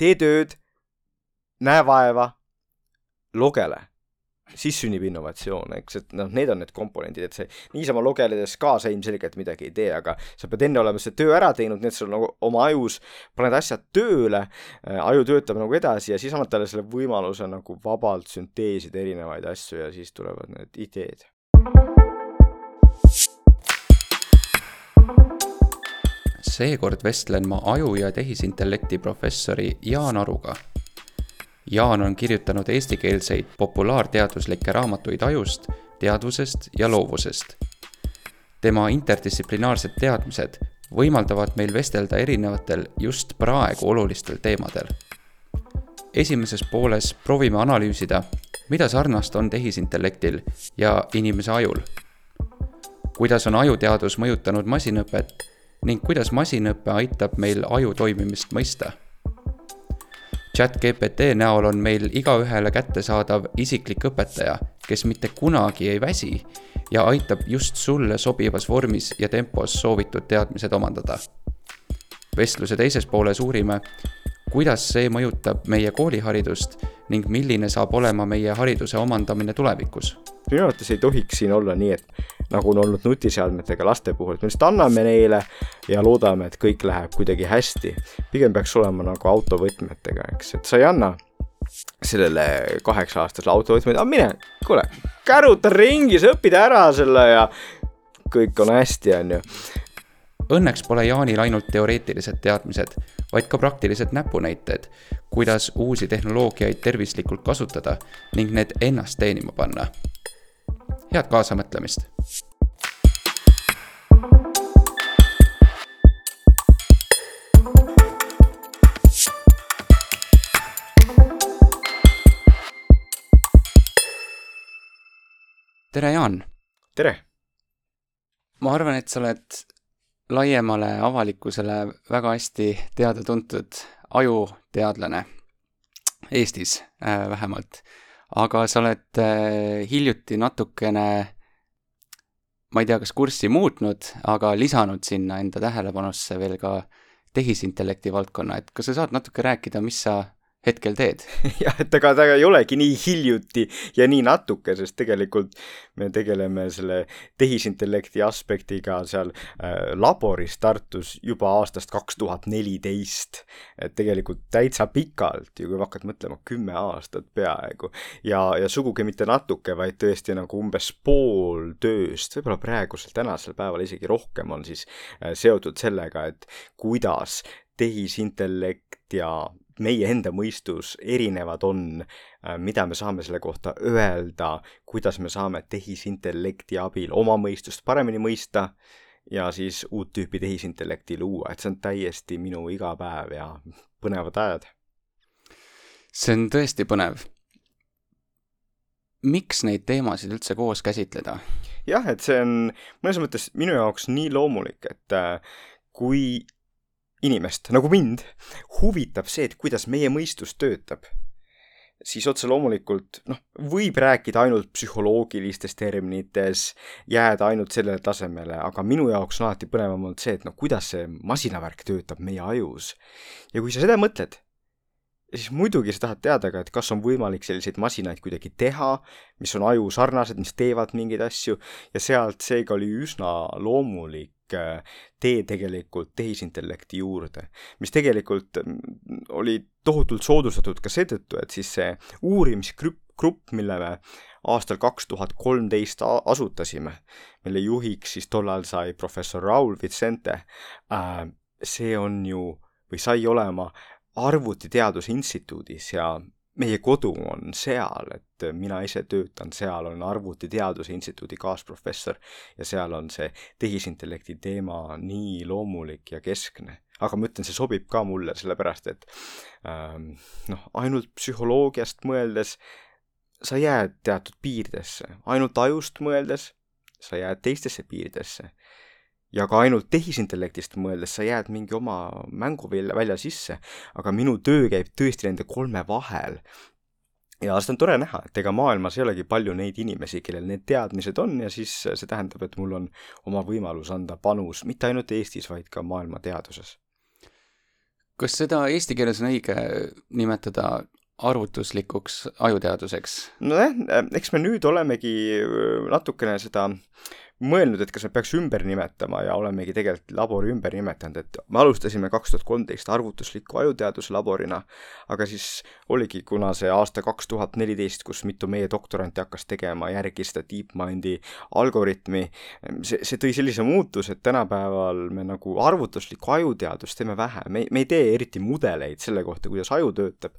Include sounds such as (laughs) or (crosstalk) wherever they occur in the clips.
tee tööd, näe vaeva, lugele siis sünnib innovatsioon, eks, et noh, need on need komponendid, et see niisama lugeledes ka sa ilmselgelt midagi ei tee, aga sa pead enne olema see töö ära teinud, nii et sul nagu oma ajus paned asjad tööle äh,, aju töötab nagu edasi ja siis annad talle selle võimaluse nagu vabalt sünteesida erinevaid asju ja siis tulevad need ideed. Seekord vestlen ma aju- ja tehisintellekti professori Jaan Aruga Jaan on kirjutanud eestikeelseid populaarteaduslikke raamatuid ajust, teadvusest ja loovusest. tema interdistsiplinaarsed teadmised võimaldavad meil vestelda erinevatel just praegu olulistel teemadel. esimeses pooles proovime analüüsida, mida sarnast on tehisintellektil ja inimese ajul. kuidas on ajuteadus mõjutanud masinõpet ning kuidas masinõpe aitab meil aju toimimist mõista chat-GPT näol on meil igaühele kättesaadav isiklik õpetaja, kes mitte kunagi ei väsi ja aitab just sulle sobivas vormis ja tempos soovitud teadmised omandada. vestluse teises pooles uurime, kuidas see mõjutab meie kooliharidust ning milline saab olema meie hariduse omandamine tulevikus minu arvates ei tohiks siin olla nii, et nagu on olnud nutiseadmetega laste puhul, et me lihtsalt anname neile ja loodame, et kõik läheb kuidagi hästi. pigem peaks olema nagu autovõtmetega, eks, et sa ei anna sellele kaheksa-aastasele autovõtmed, aga mine, kuule, käruta ringi, sa õpid ära selle ja kõik on hästi, on ju. Õnneks pole Jaanil ainult teoreetilised teadmised, vaid ka praktilised näpunäited, kuidas uusi tehnoloogiaid tervislikult kasutada ning need ennast teenima panna head kaasamõtlemist! tere, Jaan! tere! ma arvan, et sa oled laiemale avalikkusele väga hästi teada-tuntud ajuteadlane, Eestis äh, vähemalt. Aga sa oled äh, hiljuti natukene, ma ei tea, kas kurssi muutnud, aga lisanud sinna enda tähelepanusse veel ka tehisintellekti valdkonna, et kas sa saad natuke rääkida, mis sa hetkel teed? (laughs) jah, et ega ta ei olegi nii hiljuti ja nii natuke, sest tegelikult me tegeleme selle tehisintellekti aspektiga seal äh, laboris Tartus juba aastast kaks tuhat neliteist. et tegelikult täitsa pikalt ju, kui hakkad mõtlema, kümme aastat peaaegu. ja, ja sugugi mitte natuke, vaid tõesti nagu umbes pool tööst, võib-olla praegusel, tänasel päeval isegi rohkem on siis äh, seotud sellega, et kuidas tehisintellekt ja meie enda mõistus erinevad on, äh, mida me saame selle kohta öelda, kuidas me saame tehisintellekti abil oma mõistust paremini mõista ja siis uut tüüpi tehisintellekti luua, et see on täiesti minu igapäev ja põnevad ajad. see on tõesti põnev. miks neid teemasid üldse koos käsitleda? jah, et see on mõnes mõttes minu jaoks nii loomulik, et äh, kui inimest, nagu mind, huvitab see, et kuidas meie mõistus töötab, siis otse loomulikult noh, võib rääkida ainult psühholoogilistes terminites, jääda ainult sellele tasemele, aga minu jaoks on alati põnevam olnud see, et noh, kuidas see masinavärk töötab meie ajus. ja kui sa seda mõtled, siis muidugi sa tahad teada ka, et kas on võimalik selliseid masinaid kuidagi teha, mis on aju sarnased, mis teevad mingeid asju. Ja sealt seega oli üsna loomulik Äh, tee tegelikult tehisintellekti juurde, mis tegelikult mm, oli tohutult soodustatud ka seetõttu, et siis see uurimisgrupp, grupp, mille me aastal kaks tuhat kolmteist asutasime, mille juhiks siis tollal sai professor Raul Vicente, äh, see on ju või sai olema arvutiteaduse instituudis ja meie kodu on seal, et mina ise töötan seal, olen Arvutiteaduse Instituudi kaasprofessor ja seal on see tehisintellekti teema nii loomulik ja keskne. aga ma ütlen, see sobib ka mulle, sellepärast et ähm, noh, ainult psühholoogiast mõeldes sa jääd teatud piiridesse, ainult ajust mõeldes sa jääd teistesse piiridesse ja ka ainult tehisintellektist mõeldes sa jääd mingi oma mänguvälja välja sisse, aga minu töö käib tõesti nende kolme vahel. ja seda on tore näha, et ega maailmas ei olegi palju neid inimesi, kellel need teadmised on ja siis see tähendab, et mul on oma võimalus anda panus mitte ainult Eestis, vaid ka maailma teaduses. kas seda eesti keeles on õige nimetada arvutuslikuks ajuteaduseks? nojah, eks me nüüd olemegi natukene seda mõelnud, et kas me peaks ümber nimetama ja olemegi tegelikult labori ümber nimetanud, et me alustasime kaks tuhat kolmteist arvutusliku ajuteaduse laborina, aga siis oligi, kuna see aasta kaks tuhat neliteist, kus mitu meie doktoranti hakkas tegema järgi seda DeepMindi algoritmi, see, see tõi sellise muutuse, et tänapäeval me nagu arvutuslikku ajuteadust teeme vähe, me, me ei tee eriti mudeleid selle kohta, kuidas aju töötab,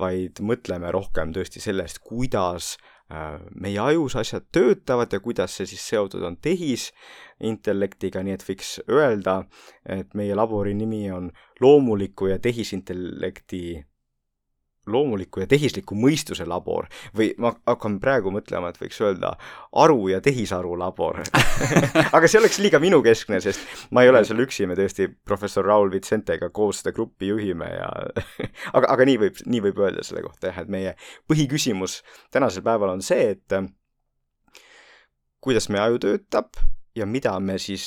vaid mõtleme rohkem tõesti sellest, kuidas meie ajus asjad töötavad ja kuidas see siis seotud on tehisintellektiga, nii et võiks öelda, et meie labori nimi on loomuliku ja tehisintellekti loomuliku ja tehisliku mõistuse labor. Või ma hakkan praegu mõtlema, et võiks öelda aru- ja tehisaru labor. (laughs) Aga see oleks liiga minukeskne, sest ma ei ole seal üksi, me tõesti professor Raul Vitsentega koos seda gruppi juhime ja (laughs) aga, aga nii võib, nii võib öelda selle kohta jah, et meie põhiküsimus tänasel päeval on see, et kuidas meie aju töötab ja mida me siis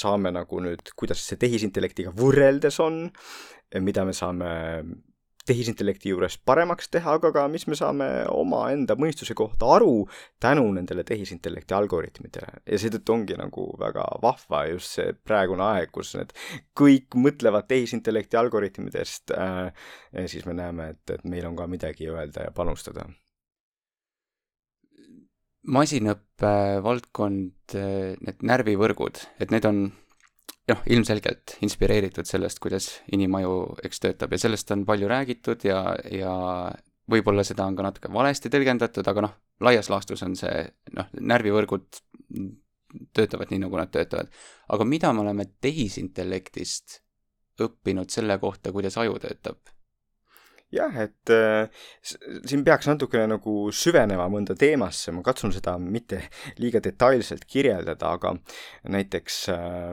saame nagu nüüd, kuidas see tehisintellektiga võrreldes on, mida me saame tehisintellekti juures paremaks teha, aga ka mis me saame omaenda mõistuse kohta aru tänu nendele tehisintellekti algoritmidele. ja seetõttu ongi nagu väga vahva just see praegune aeg, kus need kõik mõtlevad tehisintellekti algoritmidest äh,, siis me näeme, et, et meil on ka midagi öelda ja panustada. masinõppe valdkond, need närvivõrgud, et need on noh, ilmselgelt inspireeritud sellest, kuidas inimaju, eks, töötab ja sellest on palju räägitud ja, ja võib-olla seda on ka natuke valesti tõlgendatud, aga noh, laias laastus on see, noh, närvivõrgud töötavad nii, nagu nad töötavad. aga mida me oleme tehisintellektist õppinud selle kohta, kuidas aju töötab? Jah, et äh, siin peaks natukene nagu süvenema mõnda teemasse, ma katsun seda mitte liiga detailselt kirjeldada, aga näiteks äh,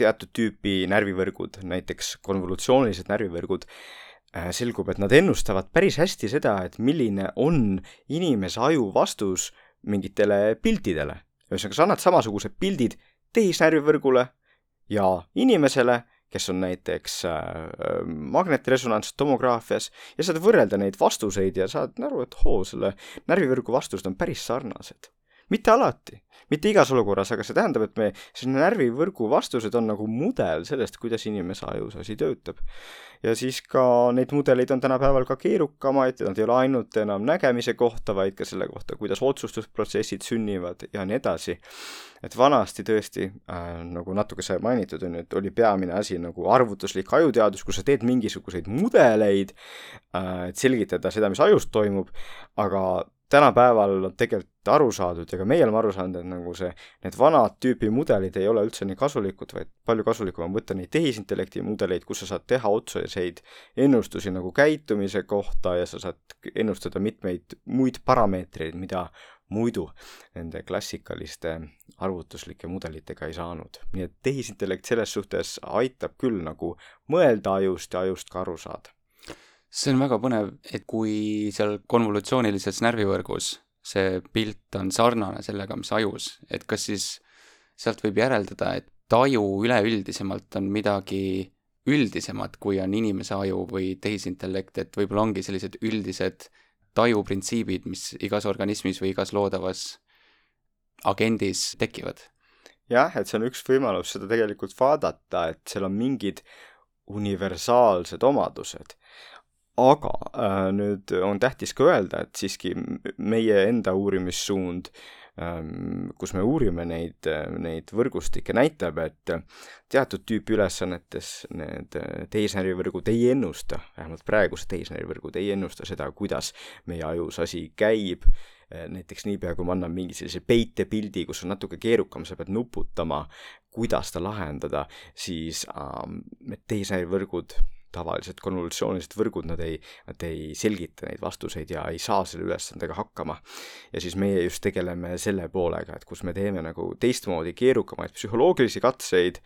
teatud tüüpi närvivõrgud, näiteks konvolutsioonilised närvivõrgud äh,, selgub, et nad ennustavad päris hästi seda, et milline on inimese aju vastus mingitele piltidele. ühesõnaga, sa annad samasugused pildid tehisnärvivõrgule ja inimesele kes on näiteks äh, magnetresonanttomograafias ja saad võrrelda neid vastuseid ja saad aru, et hoo, selle närvivõrgu vastused on päris sarnased. Mitte alati, mitte igas olukorras, aga see tähendab, et me, selline närvivõrgu vastused on nagu mudel sellest, kuidas inimese ajus asi töötab ja siis ka neid mudeleid on tänapäeval ka keerukamaid, nad ei ole ainult enam nägemise kohta, vaid ka selle kohta, kuidas otsustusprotsessid sünnivad ja nii edasi. et vanasti tõesti äh,, nagu natuke sai mainitud, on ju, et oli peamine asi nagu arvutuslik ajuteadus, kus sa teed mingisuguseid mudeleid äh,, et selgitada seda, mis ajus toimub, aga tänapäeval on tegelikult aru saadud ja ka meie oleme aru saanud, et nagu see, need vanad tüüpi mudelid ei ole üldse nii kasulikud, vaid palju kasulikum on võtta neid tehisintellekti mudeleid, kus sa saad teha otseseid ennustusi nagu käitumise kohta ja sa saad ennustada mitmeid muid parameetreid, mida muidu nende klassikaliste arvutuslike mudelitega ei saanud. nii et tehisintellekt selles suhtes aitab küll nagu mõelda ajust ja ajust ka aru saada see on väga põnev, et kui seal konvolutsioonilises närvivõrgus see pilt on sarnane sellega, mis ajus, et kas siis sealt võib järeldada, et aju üleüldisemalt on midagi üldisemat, kui on inimese aju või tehisintellekt, et võib-olla ongi sellised üldised tajuprintsiibid, mis igas organismis või igas loodavas agendis tekivad? jah, et see on üks võimalus seda tegelikult vaadata, et seal on mingid universaalsed omadused aga äh, nüüd on tähtis ka öelda, et siiski meie enda uurimissuund ähm,, kus me uurime neid, neid võrgustikke, näitab, et teatud tüüpi ülesannetes need tehisnärvivõrgud ei ennusta, vähemalt praegused tehisnärvivõrgud ei ennusta seda, kuidas meie ajus asi käib, näiteks niipea, kui ma annan mingi sellise peitepildi, kus on natuke keerukam, sa pead nuputama, kuidas ta lahendada, siis ähm, tehisnärvivõrgud tavalised konvolutsioonilised võrgud, nad ei, nad ei selgita neid vastuseid ja ei saa selle ülesandega hakkama. ja siis meie just tegeleme selle poolega, et kus me teeme nagu teistmoodi keerukamaid psühholoogilisi katseid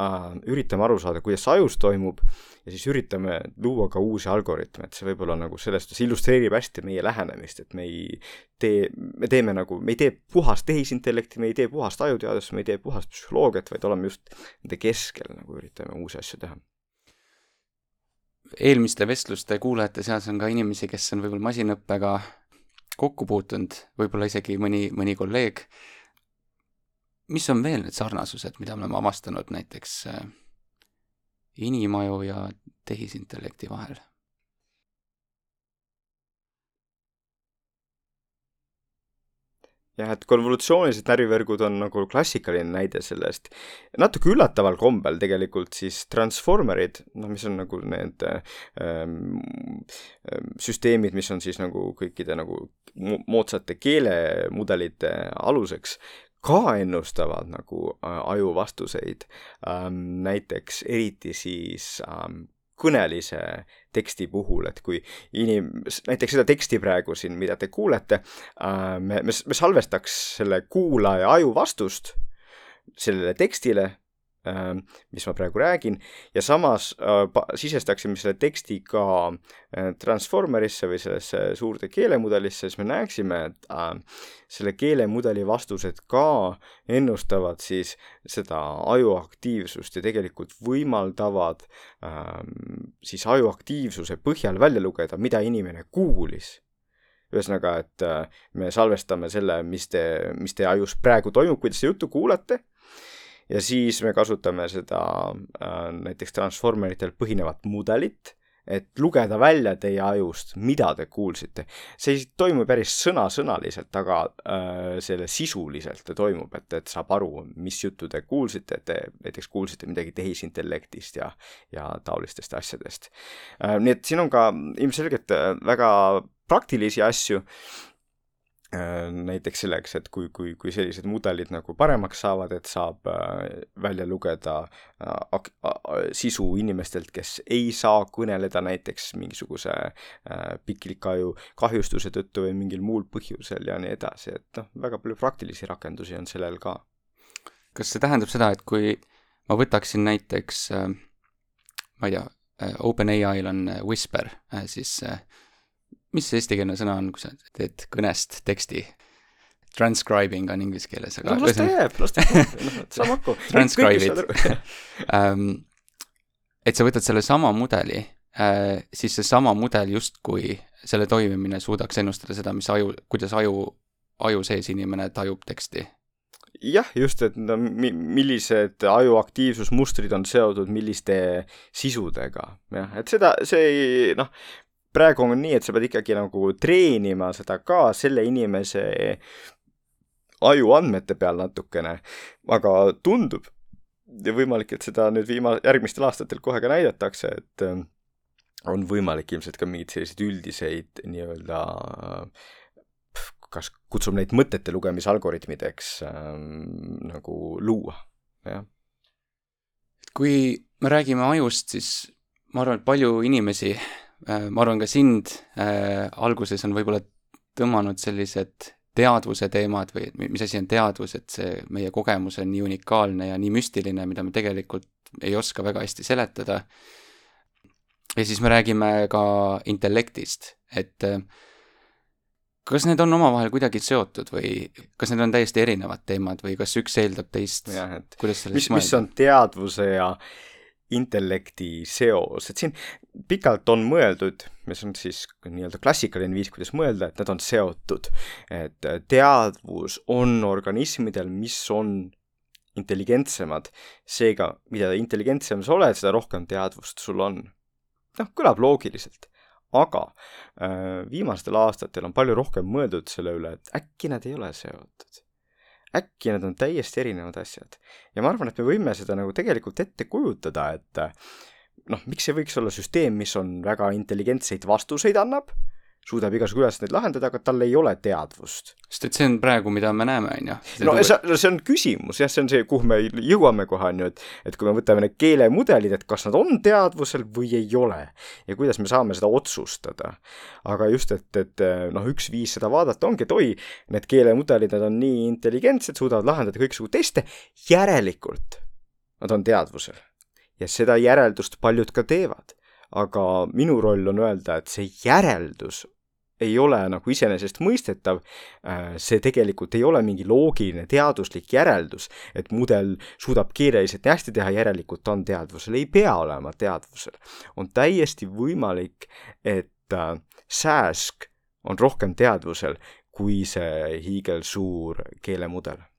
äh,, üritame aru saada, kuidas ajus toimub ja siis üritame luua ka uusi algoritme, et see võib-olla nagu selles suhtes illustreerib hästi meie lähenemist, et me ei tee, me teeme nagu, me ei tee puhast tehisintellekti, me ei tee puhast ajuteadust, me ei tee puhast psühholoogiat, vaid oleme just nende keskel nagu üritame uusi asju teha eelmiste vestluste kuulajate seas on ka inimesi, kes on võib-olla masinõppega kokku puutunud, võib-olla isegi mõni, mõni kolleeg. mis on veel need sarnasused, mida me oleme avastanud näiteks äh, inimaju ja tehisintellekti vahel? Jah, et konvolutsioonilised närvivõrgud on nagu klassikaline näide sellest. natuke üllataval kombel tegelikult siis transformerid, noh, mis on nagu need ähm, süsteemid, mis on siis nagu kõikide nagu moodsate keelemudelite aluseks, ka ennustavad nagu äh, aju vastuseid ähm,. näiteks eriti siis ähm, kõnelise teksti puhul, et kui inim-, näiteks seda teksti praegu siin, mida te kuulete, äh, me, me, me salvestaks selle kuulaja aju vastust sellele tekstile mis ma praegu räägin, ja samas äh, sisestaksime selle teksti ka äh, Transformerisse või sellesse suurde keelemudelisse, siis me näeksime, et selle keelemudeli vastused ka ennustavad siis seda aju aktiivsust ja tegelikult võimaldavad ähm, siis aju aktiivsuse põhjal välja lugeda, mida inimene kuulis. Ühesõnaga, et me salvestame selle, mis te, mis teie ajus praegu toimub, kuidas te juttu kuulate ja siis me kasutame seda äh, näiteks transformeritel põhinevat mudelit, et lugeda välja teie ajust, mida te kuulsite. see ei toimu päris sõna-sõnaliselt, aga äh, selle sisuliselt ta toimub, et, et saab aru, mis juttu te kuulsite, et te näiteks kuulsite midagi tehisintellektist ja, ja taolistest asjadest äh,. nii et siin on ka ilmselgelt äh, väga praktilisi asju näiteks selleks, et kui, kui, kui sellised mudelid nagu paremaks saavad, et saab äh, välja lugeda äh, sisu inimestelt, kes ei saa kõneleda näiteks mingisuguse piklikaju kahjustuse tõttu või mingil muul põhjusel ja nii edasi, et noh, väga palju praktilisi rakendusi on sellel ka. kas see tähendab seda, et kui ma võtaksin näiteks, ma ei tea, OpenAI-l on Whisper, siis mis see eestikeelne sõna on, kui sa teed kõnest teksti? Transcribing on inglise keeles, aga no las ta jääb, las ta jääb, (laughs) noh, saame hakkama. Transcribe'id um, (laughs) et sa võtad sellesama mudeli äh,, siis seesama mudel justkui, selle toimimine suudaks ennustada seda, mis aju, kuidas aju, aju sees inimene tajub teksti. Jah, just, et no mi-, millised aju aktiivsusmustrid on seotud milliste sisudega, jah, et seda, see ei, noh, praegu on nii, et sa pead ikkagi nagu treenima seda ka selle inimese ajuandmete peal natukene, aga tundub võimalik, et seda nüüd viima-, järgmistel aastatel kohe ka näidatakse, et äh, on võimalik ilmselt ka mingeid selliseid üldiseid nii-öelda kas kutsume neid mõtete lugemisalgoritmideks ähm, nagu luua, jah. kui me räägime ajust, siis ma arvan, et palju inimesi ma arvan, ka sind äh, alguses on võib-olla tõmmanud sellised teadvuse teemad või mis asi on teadvus, et see meie kogemus on nii unikaalne ja nii müstiline, mida me tegelikult ei oska väga hästi seletada. ja siis me räägime ka intellektist, et äh, kas need on omavahel kuidagi seotud või kas need on täiesti erinevad teemad või kas üks eeldab teist? jah, et mis, mis on teadvuse ja intellekti seos, et siin pikalt on mõeldud, mis on siis nii-öelda klassikaline viis, kuidas mõelda, et nad on seotud. et teadvus on organismidel, mis on intelligentsemad, seega mida intelligentsem sa oled, seda rohkem teadvust sul on. noh, kõlab loogiliselt, aga äh, viimastel aastatel on palju rohkem mõeldud selle üle, et äkki nad ei ole seotud äkki need on täiesti erinevad asjad. ja ma arvan, et me võime seda nagu tegelikult ette kujutada, et noh, miks ei võiks olla süsteem, mis on väga intelligentseid vastuseid annab suudab igasugu ülesandeid lahendada, aga tal ei ole teadvust. sest et see on praegu, mida me näeme, on ju. no see, see on küsimus jah, see on see, kuhu me jõuame kohe, on ju, et et kui me võtame need keelemudelid, et kas nad on teadvusel või ei ole ja kuidas me saame seda otsustada. aga just, et, et noh, üks viis seda vaadata ongi, et oi, need keelemudelid, nad on nii intelligentsed, suudavad lahendada kõiksugu teste, järelikult nad on teadvusel. Ja seda järeldust paljud ka teevad. Aga minu roll on öelda, et see järeldus ei ole nagu iseenesestmõistetav, äh, see tegelikult ei ole mingi loogiline teaduslik järeldus, et mudel suudab keeleliselt nii hästi teha, järelikult on teadvusel, ei pea olema teadvusel. on täiesti võimalik, et äh, sääsk on rohkem teadvusel kui see hiigelsuur keelemudel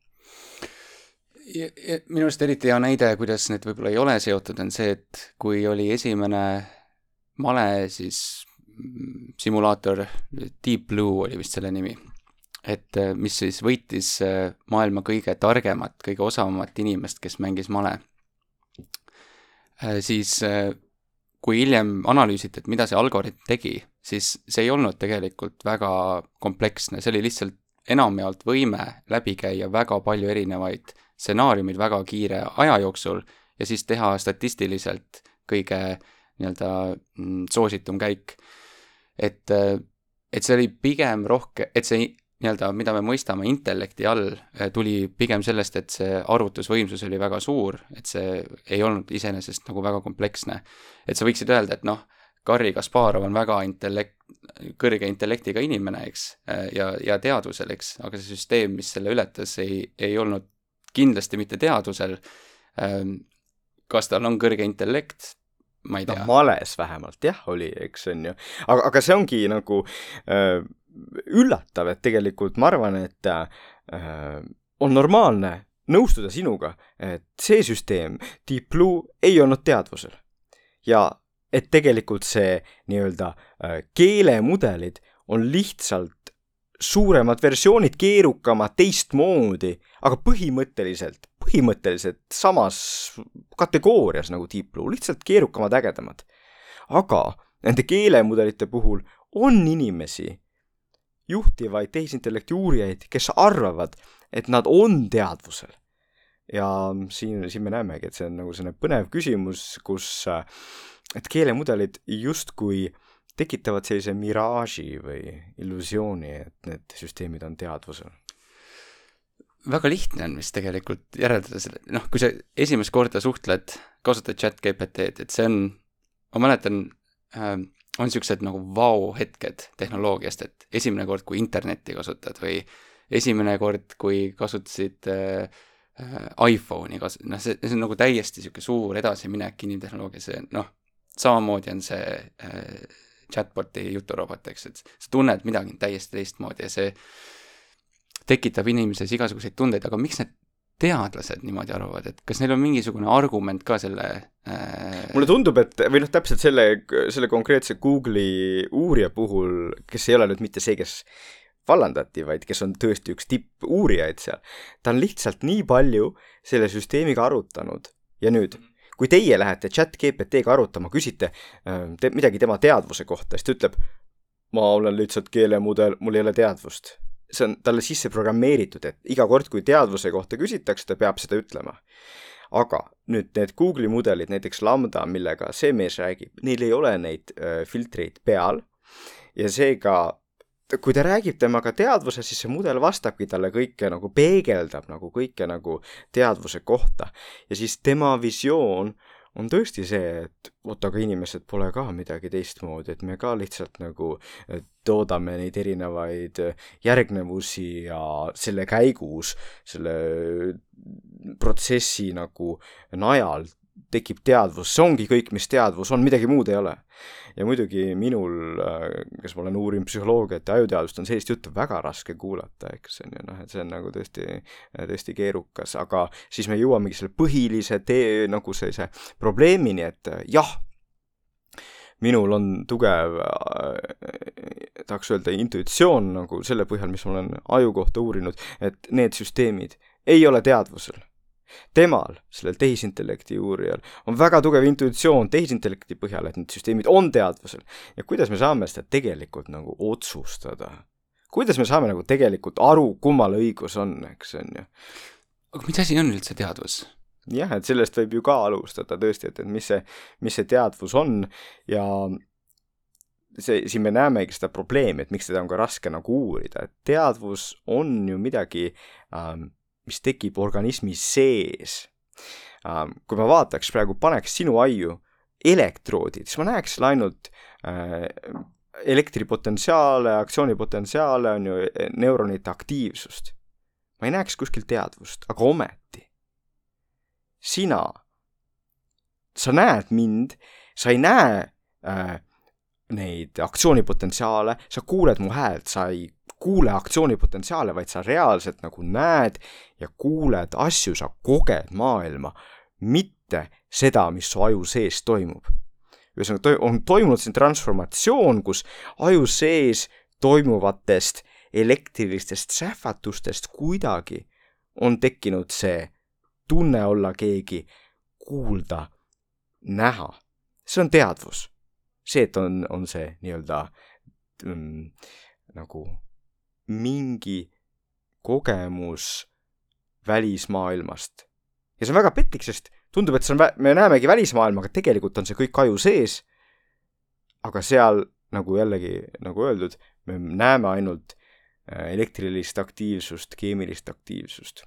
minu arust eriti hea näide, kuidas need võib-olla ei ole seotud, on see, et kui oli esimene male siis mm, simulaator, Deep Blue oli vist selle nimi, et äh, mis siis võitis äh, maailma kõige targemat, kõige osavamat inimest, kes mängis male. Äh, siis kui hiljem analüüsiti, et mida see algoritm tegi, siis see ei olnud tegelikult väga kompleksne, see oli lihtsalt enamjaolt võime läbi käia väga palju erinevaid stsenaariumid väga kiire aja jooksul ja siis teha statistiliselt kõige nii-öelda mm, soositum käik. et, et see oli pigem rohke, et see nii-öelda, mida me mõistame intellekti all, tuli pigem sellest, et see arvutusvõimsus oli väga suur, et see ei olnud iseenesest nagu väga kompleksne. et sa võiksid öelda, et noh, Garri Kasparov on väga intellekt, kõrge intellektiga inimene, eks, ja, ja teadvusel, eks, aga see süsteem, mis selle ületas, ei, ei olnud kindlasti mitte teadusel. Ähm, kas tal on kõrge intellekt, ma ei tea no,. males vähemalt jah, oli, eks on ju. aga, aga see ongi nagu äh, üllatav, et tegelikult ma arvan, et äh, on normaalne nõustuda sinuga, et see süsteem, Deep Blue, ei olnud teadvusel. ja et tegelikult see nii-öelda äh, keelemudelid on lihtsalt suuremad versioonid, keerukamad, teistmoodi, aga põhimõtteliselt, põhimõtteliselt samas kategoorias nagu Deep Blue, lihtsalt keerukamad, ägedamad. aga nende keelemudelite puhul on inimesi, juhtivaid tehisintellekti uurijaid, kes arvavad, et nad on teadvusel. ja siin, siin me näemegi, et see on nagu selline põnev küsimus, kus, et keelemudelid justkui äh, tekitavad sellise miraaži või illusiooni, et need süsteemid on teadvusel? väga lihtne on vist tegelikult järeldada selle, noh, kui sa esimest korda suhtled, kasutad chat GPT-d, et see on, ma mäletan äh,, on niisugused nagu vau-hetked tehnoloogiast, et esimene kord, kui internetti kasutad või esimene kord, kui kasutasid äh, äh, iPhone'i kas-, noh, see, see on nagu täiesti niisugune suur edasiminek inimtehnoloogias, see noh, samamoodi on see äh, chatbot'i juturobot, eks, et sa tunned midagi täiesti teistmoodi ja see tekitab inimeses igasuguseid tundeid, aga miks need teadlased niimoodi arvavad, et kas neil on mingisugune argument ka selle äh... mulle tundub, et või noh, täpselt selle, selle konkreetse Google'i uurija puhul, kes ei ole nüüd mitte see, kes vallandati, vaid kes on tõesti üks tippuurijaid seal, ta on lihtsalt nii palju selle süsteemiga arutanud ja nüüd mm -hmm kui teie lähete chat GPT-ga arutama, küsite äh, te, midagi tema teadvuse kohta, siis ta ütleb, ma olen lihtsalt keelemudel, mul ei ole teadvust. see on talle sisse programmeeritud, et iga kord, kui teadvuse kohta küsitakse, ta peab seda ütlema. aga nüüd need Google'i mudelid, näiteks Lambda, millega see mees räägib, neil ei ole neid äh, filtreid peal ja seega kui ta räägib temaga teadvuses, siis see mudel vastabki talle kõike nagu peegeldab nagu kõike nagu teadvuse kohta. ja siis tema visioon on tõesti see, et oot, aga inimesed pole ka midagi teistmoodi, et me ka lihtsalt nagu toodame neid erinevaid järgnevusi ja selle käigus, selle protsessi nagu najal tekib teadvus, see ongi kõik, mis teadvus on, midagi muud ei ole. ja muidugi minul, kes ma olen uurinud psühholoogiat ja ajuteadust, on sellist juttu väga raske kuulata, eks on ju noh, et see on nagu tõesti, tõesti keerukas, aga siis me jõuamegi selle põhilise tee nagu sellise probleemini, et jah, minul on tugev äh,, tahaks öelda, intuitsioon nagu selle põhjal, mis ma olen aju kohta uurinud, et need süsteemid ei ole teadvusel temal, sellel tehisintellekti uurijal, on väga tugev intuitsioon tehisintellekti põhjal, et need süsteemid on teadvusel. ja kuidas me saame seda tegelikult nagu otsustada? kuidas me saame nagu tegelikult aru, kummal õigus on, eks on ju. aga mis asi on üldse teadvus? jah, et sellest võib ju ka alustada tõesti, et, et mis see, mis see teadvus on ja see, siin me näemegi seda probleemi, et miks seda on ka raske nagu uurida, et teadvus on ju midagi ähm, mis tekib organismi sees. Ähm, kui ma vaataks praegu, paneks sinu aiu elektroodid, siis ma näeks ainult äh, elektripotentsiaale, aktsioonipotentsiaale, on ju, neuronite aktiivsust. ma ei näeks kuskil teadvust, aga ometi. sina, sa näed mind, sa ei näe äh, neid aktsioonipotentsiaale, sa kuuled mu häält, sa ei kuule aktsioonipotentsiaale, vaid sa reaalselt nagu näed ja kuuled asju, sa koged maailma, mitte seda, mis su aju sees toimub ühesõnaga on toimunud siin transformatsioon, kus aju sees toimuvatest elektrilistest sähvatustest kuidagi on tekkinud see tunne olla keegi, kuulda, näha. see on teadvus. see, et on, on see nii-öelda mm, nagu mingi kogemus välismaailmast. ja see on väga petlik, sest tundub, et see on, me näemegi välismaailma, aga tegelikult on see kõik aju sees. aga seal, nagu jällegi, nagu öeldud, me näeme ainult äh, elektrilist aktiivsust, keemilist aktiivsust.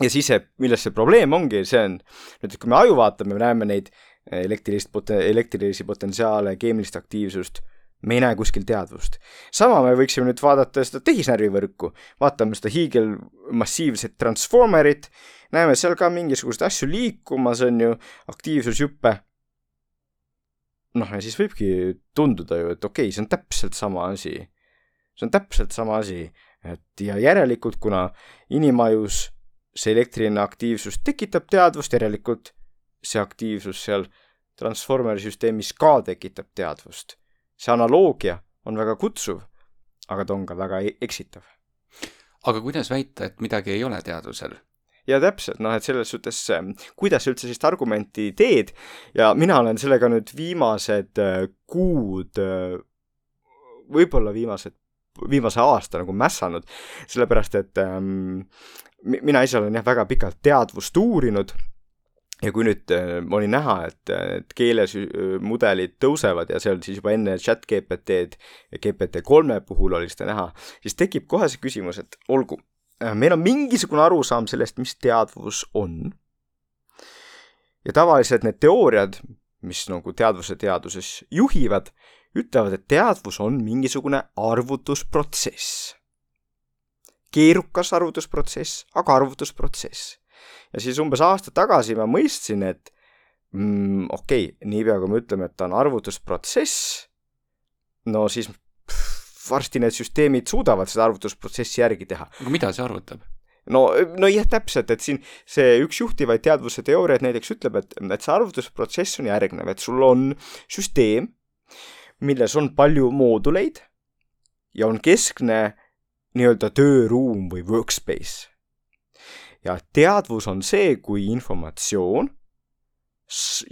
ja siis see, milles see probleem ongi, see on, nüüd kui me aju vaatame, me näeme neid äh, elektrilist pot-, elektrilisi potentsiaale, keemilist aktiivsust me ei näe kuskil teadvust. sama me võiksime nüüd vaadata seda tehisnärvivõrku, vaatame seda hiigelmassiivset transformerit, näeme seal ka mingisuguseid asju liikumas, on ju, aktiivsushüppe. noh, ja siis võibki tunduda ju, et okei okay,, see on täpselt sama asi. see on täpselt sama asi, et ja järelikult, kuna inimajus see elektriline aktiivsus tekitab teadvust, järelikult see aktiivsus seal transformeri süsteemis ka tekitab teadvust see analoogia on väga kutsuv, aga ta on ka väga e-, eksitav. aga kuidas väita, et midagi ei ole teadvusel? ja täpselt, noh, et selles suhtes, ähm, kuidas sa üldse sellist argumenti teed ja mina olen sellega nüüd viimased äh, kuud, äh, võib-olla viimased, viimase aasta nagu mässanud, sellepärast et ähm, mina ise olen jah, väga pikalt teadvust uurinud ja kui nüüd äh, oli näha, et, et keelemudelid tõusevad ja see oli siis juba enne chat GPT-d GPT kolme puhul oli seda näha, siis tekib kohe see küsimus, et olgu, äh, meil on mingisugune arusaam sellest, mis teadvus on. ja tavaliselt need teooriad, mis nagu teadvuse teaduses juhivad, ütlevad, et teadvus on mingisugune arvutusprotsess. keerukas arvutusprotsess, aga arvutusprotsess ja siis umbes aasta tagasi ma mõistsin, et mm, okei okay,, niipea kui me ütleme, et ta on arvutusprotsess, no siis pff, varsti need süsteemid suudavad seda arvutusprotsessi järgi teha. aga mida see arvutab? no, no jah, täpselt, et siin see üks juhtivaid teadvuse teooriaid näiteks ütleb, et, et see arvutusprotsess on järgnev, et sul on süsteem, milles on palju mooduleid ja on keskne nii-öelda tööruum või workspace ja teadvus on see, kui informatsioon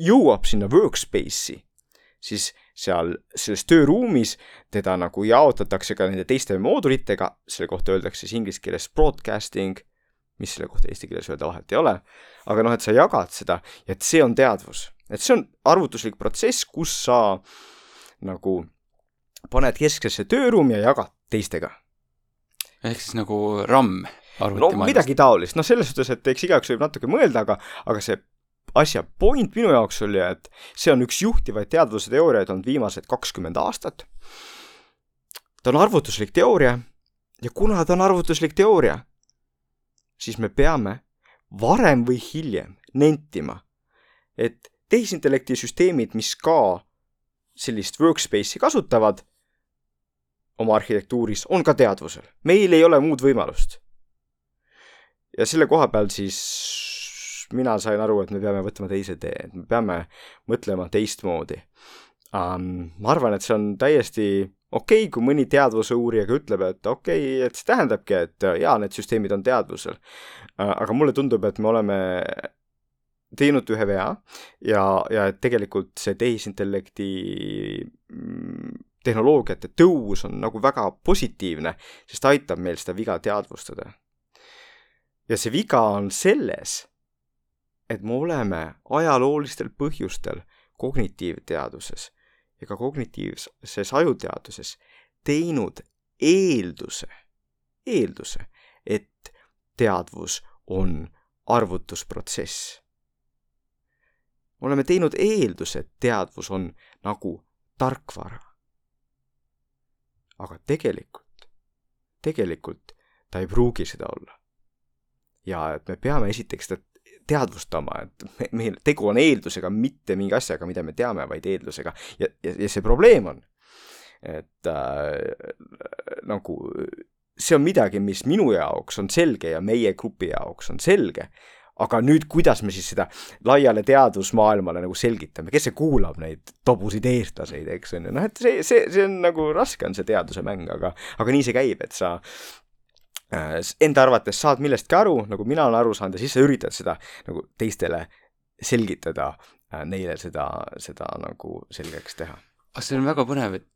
jõuab sinna workspace'i, siis seal selles tööruumis teda nagu jaotatakse ka nende teiste moodulitega, selle kohta öeldakse siis inglise keeles broadcasting, mis selle kohta eesti keeles öelda vahet ei ole, aga noh, et sa jagad seda ja et see on teadvus. et see on arvutuslik protsess, kus sa nagu paned kesksesse tööruumi ja jagad teistega. ehk siis nagu RAM no midagi taolist, noh selles suhtes, et eks igaüks võib natuke mõelda, aga, aga see asja point minu jaoks oli, et see on üks juhtivaid teadvuse teooriaid olnud viimased kakskümmend aastat. ta on arvutuslik teooria ja kuna ta on arvutuslik teooria, siis me peame varem või hiljem nentima, et tehisintellekti süsteemid, mis ka sellist workspace'i kasutavad oma arhitektuuris, on ka teadvusel. meil ei ole muud võimalust ja selle koha peal siis mina sain aru, et me peame võtma teise tee, et me peame mõtlema teistmoodi um,. ma arvan, et see on täiesti okei okay,, kui mõni teadvuse uurija ka ütleb, et okei okay,, et see tähendabki, et jaa, need süsteemid on teadvusel uh,. aga mulle tundub, et me oleme teinud ühe vea ja, ja tegelikult see tehisintellekti mm, tehnoloogiate tõus on nagu väga positiivne, sest aitab meil seda viga teadvustada ja see viga on selles, et me oleme ajaloolistel põhjustel kognitiivteaduses ja ka kognitiivses ajuteaduses teinud eelduse, eelduse, et teadvus on arvutusprotsess. oleme teinud eelduse, et teadvus on nagu tarkvara. aga tegelikult, tegelikult ta ei pruugi seda olla. Ja et me peame esiteks seda teadvustama, et me, meil tegu on eeldusega, mitte mingi asjaga, mida me teame, vaid eeldusega. ja, ja, ja see probleem on, et äh, nagu see on midagi, mis minu jaoks on selge ja meie grupi jaoks on selge, aga nüüd, kuidas me siis seda laiale teadusmaailmale nagu selgitame, kes see kuulab neid tobusid eestlaseid, eks on ju, noh, et see, see, see on nagu raske on see teaduse mäng, aga, aga nii see käib, et sa enda arvates saad millestki aru, nagu mina olen aru saanud ja siis sa üritad seda nagu teistele selgitada äh,, neile seda, seda nagu selgeks teha. aga see on väga põnev, et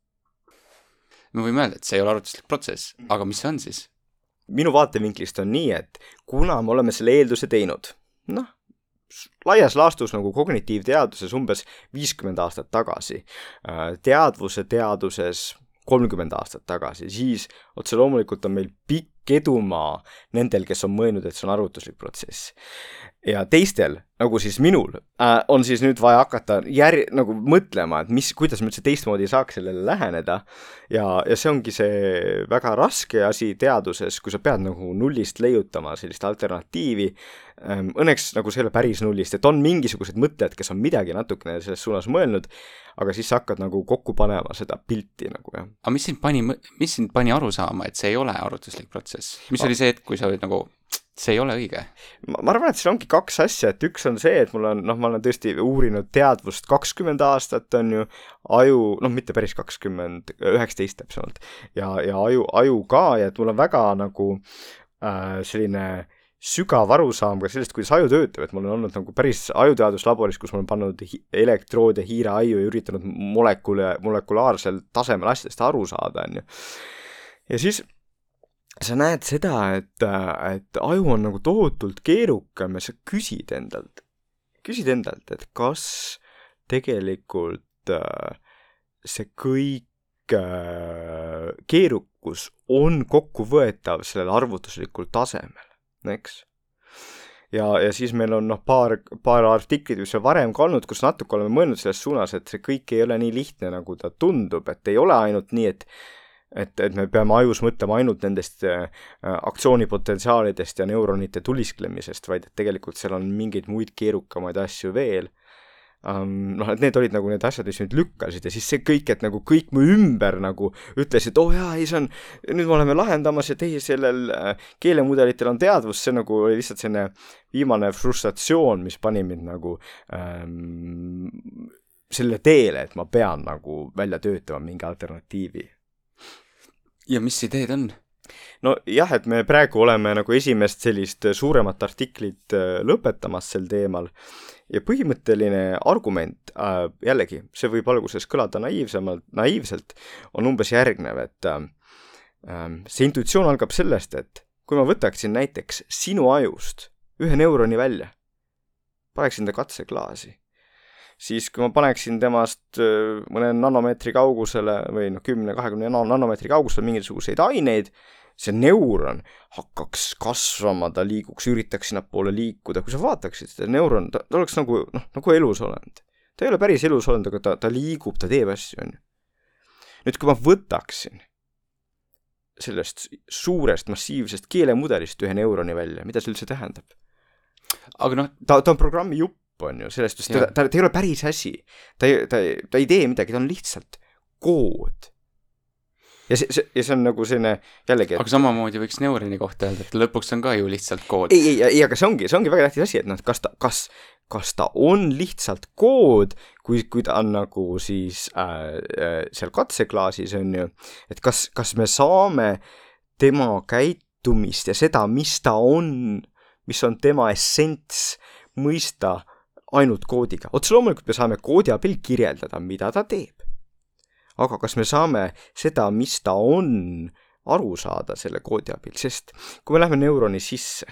me võime öelda, et see ei ole arvutuslik protsess, aga mis see on siis? minu vaatevinklist on nii, et kuna me oleme selle eelduse teinud, noh, laias laastus nagu kognitiivteaduses umbes viiskümmend aastat tagasi, äh, teadvuse teaduses kolmkümmend aastat tagasi, siis otse loomulikult on meil pikk edumaa nendel, kes on mõelnud, et see on arvutuslik protsess ja teistel, nagu siis minul äh,, on siis nüüd vaja hakata jär-, nagu mõtlema, et mis, kuidas me üldse teistmoodi saaks sellele läheneda. ja, ja see ongi see väga raske asi teaduses, kui sa pead nagu nullist leiutama sellist alternatiivi. Õnneks nagu see ei ole päris nullist, et on mingisugused mõtted, kes on midagi natukene selles suunas mõelnud, aga siis sa hakkad nagu kokku panema seda pilti nagu jah. aga mis sind pani, mis sind pani aru saama, et see ei ole arvutuslik protsess? mis oli see hetk, kui sa olid nagu see ei ole õige. ma arvan, et siin ongi kaks asja, et üks on see, et mul on, noh, ma olen tõesti uurinud teadvust kakskümmend aastat, on ju, aju, noh, mitte päris kakskümmend, üheksateist täpsemalt, ja, ja aju, aju ka ja et mul on väga nagu äh, selline sügav arusaam ka sellest, kuidas aju töötab, et mul on olnud nagu päris ajuteaduslaboris, kus ma olen pannud elektroode hiireaiu ja üritanud molekule, molekulaarsel tasemel asjadest aru saada, on ju. ja siis sa näed seda, et, et aju on nagu tohutult keerukam ja sa küsid endalt, küsid endalt, et kas tegelikult äh, see kõik äh, keerukus on kokkuvõetav sellel arvutuslikul tasemel, eks. Ja, ja siis meil on noh, paar, paar artiklit, on varem ka olnud, kus natuke oleme mõelnud selles suunas, et see kõik ei ole nii lihtne, nagu ta tundub, et ei ole ainult nii, et et, et me peame ajus mõtlema ainult nendest äh, aktsioonipotentsiaalidest ja neuronite tulisklemisest, vaid et tegelikult seal on mingeid muid keerukamaid asju veel um,. noh, et need olid nagu need asjad, mis mind lükkasid ja siis see kõik, et nagu kõik mu ümber nagu ütles, et oo oh, jaa, ei see on, nüüd me oleme lahendamas ja teie sellel äh, keelemudelitel on teadvus, see nagu oli lihtsalt selline viimane frustratsioon, mis pani mind nagu ähm, selle teele, et ma pean nagu välja töötama mingi alternatiivi ja mis ideed on? Nojah, et me praegu oleme nagu esimest sellist suuremat artiklit äh, lõpetamas sel teemal. Ja põhimõtteline argument äh,, jällegi, see võib alguses kõlada naiivsemalt, naiivselt, on umbes järgnev, et äh, ähm, see intuitsioon algab sellest, et kui ma võtaksin näiteks sinu ajust ühe neuroni välja, paneksin ta katseklaasi siis kui ma paneksin temast mõne nanomeetri kaugusele või noh, kümne, kahekümne nanomeetri kaugusele mingisuguseid aineid, see neuron hakkaks kasvama, ta liiguks, üritaks sinnapoole liikuda, kui sa vaataksid seda neuron, ta, ta oleks nagu noh, nagu elusolend. ta ei ole päris elusolend, aga ta, ta liigub, ta teeb asju, on ju. nüüd, kui ma võtaksin sellest suurest massiivsest keelemudelist ühe neuroni välja, mida see üldse tähendab? aga noh, ta, ta on programmi jupp, on ju, selles suhtes, ta, ta, ta ei ole päris asi. ta ei, ta ei, ta ei tee midagi, ta on lihtsalt kood. Ja see, see, ja see on nagu selline jällegi et... aga samamoodi võiks neuroni kohta öelda, et lõpuks on ka ju lihtsalt kood. ei, ei, ei, aga see ongi, see ongi väga tähtis asi, et noh, kas ta, kas, kas ta on lihtsalt kood, kui, kui ta on nagu siis äh, äh, seal katseklaasis, on ju, et kas, kas me saame tema käitumist ja seda, mis ta on, mis on tema essents, mõista ainult koodiga. otse loomulikult me saame koodi abil kirjeldada, mida ta teeb. Aga kas me saame seda, mis ta on, aru saada selle koodi abil, sest kui me läheme neuroni sisse,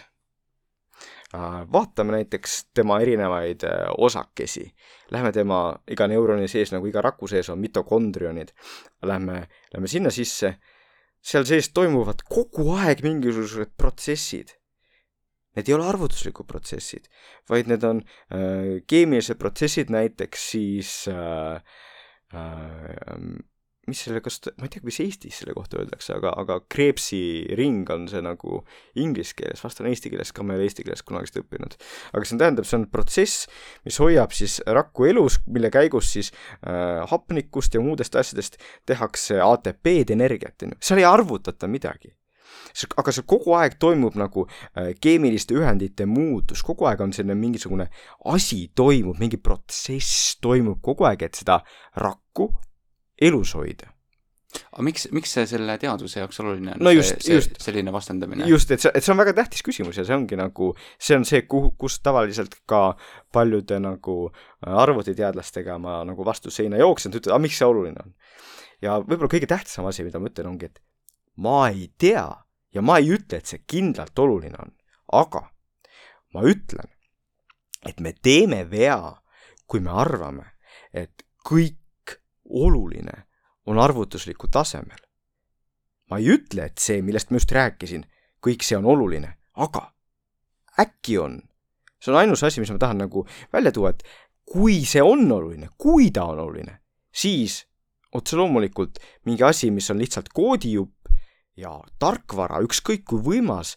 äh, vaatame näiteks tema erinevaid äh, osakesi, lähme tema iga neuroni sees, nagu iga raku sees on mitokondrionid, lähme, lähme sinna sisse, seal sees toimuvad kogu aeg mingisugused protsessid. Need ei ole arvutuslikud protsessid, vaid need on äh, keemilised protsessid, näiteks siis äh, mis selle, kas, ma ei tea, mis Eestis selle kohta öeldakse, aga, aga kreepsi ring on see nagu inglise keeles, vast on eesti keeles ka, ma ei ole eesti keeles kunagi seda õppinud. aga see tähendab, see on protsess, mis hoiab siis rakku elus, mille käigus siis äh, hapnikust ja muudest asjadest tehakse ATP-d, energiat, on ju, seal ei arvutata midagi aga see kogu aeg toimub nagu äh, keemiliste ühendite muutus, kogu aeg on selline mingisugune asi toimub, mingi protsess toimub kogu aeg, et seda rakku elus hoida aga miks, miks see selle teaduse jaoks oluline on no, just, see, see selline vastandamine? just, et see, et see on väga tähtis küsimus ja see ongi nagu, see on see, kuhu, kus tavaliselt ka paljude nagu äh, arvutiteadlastega ma nagu vastu seina jooksen, et ütlen, aga miks see oluline on. ja võib-olla kõige tähtsam asi, mida ma ütlen, ongi, et ma ei tea ja ma ei ütle, et see kindlalt oluline on, aga ma ütlen, et me teeme vea, kui me arvame, et kõik oluline on arvutuslikul tasemel. ma ei ütle, et see, millest ma just rääkisin, kõik see on oluline, aga äkki on. see on ainus asi, mis ma tahan nagu välja tuua, et kui see on oluline, kui ta on oluline, siis otse loomulikult mingi asi, mis on lihtsalt koodijupp ja tarkvara, ükskõik kui võimas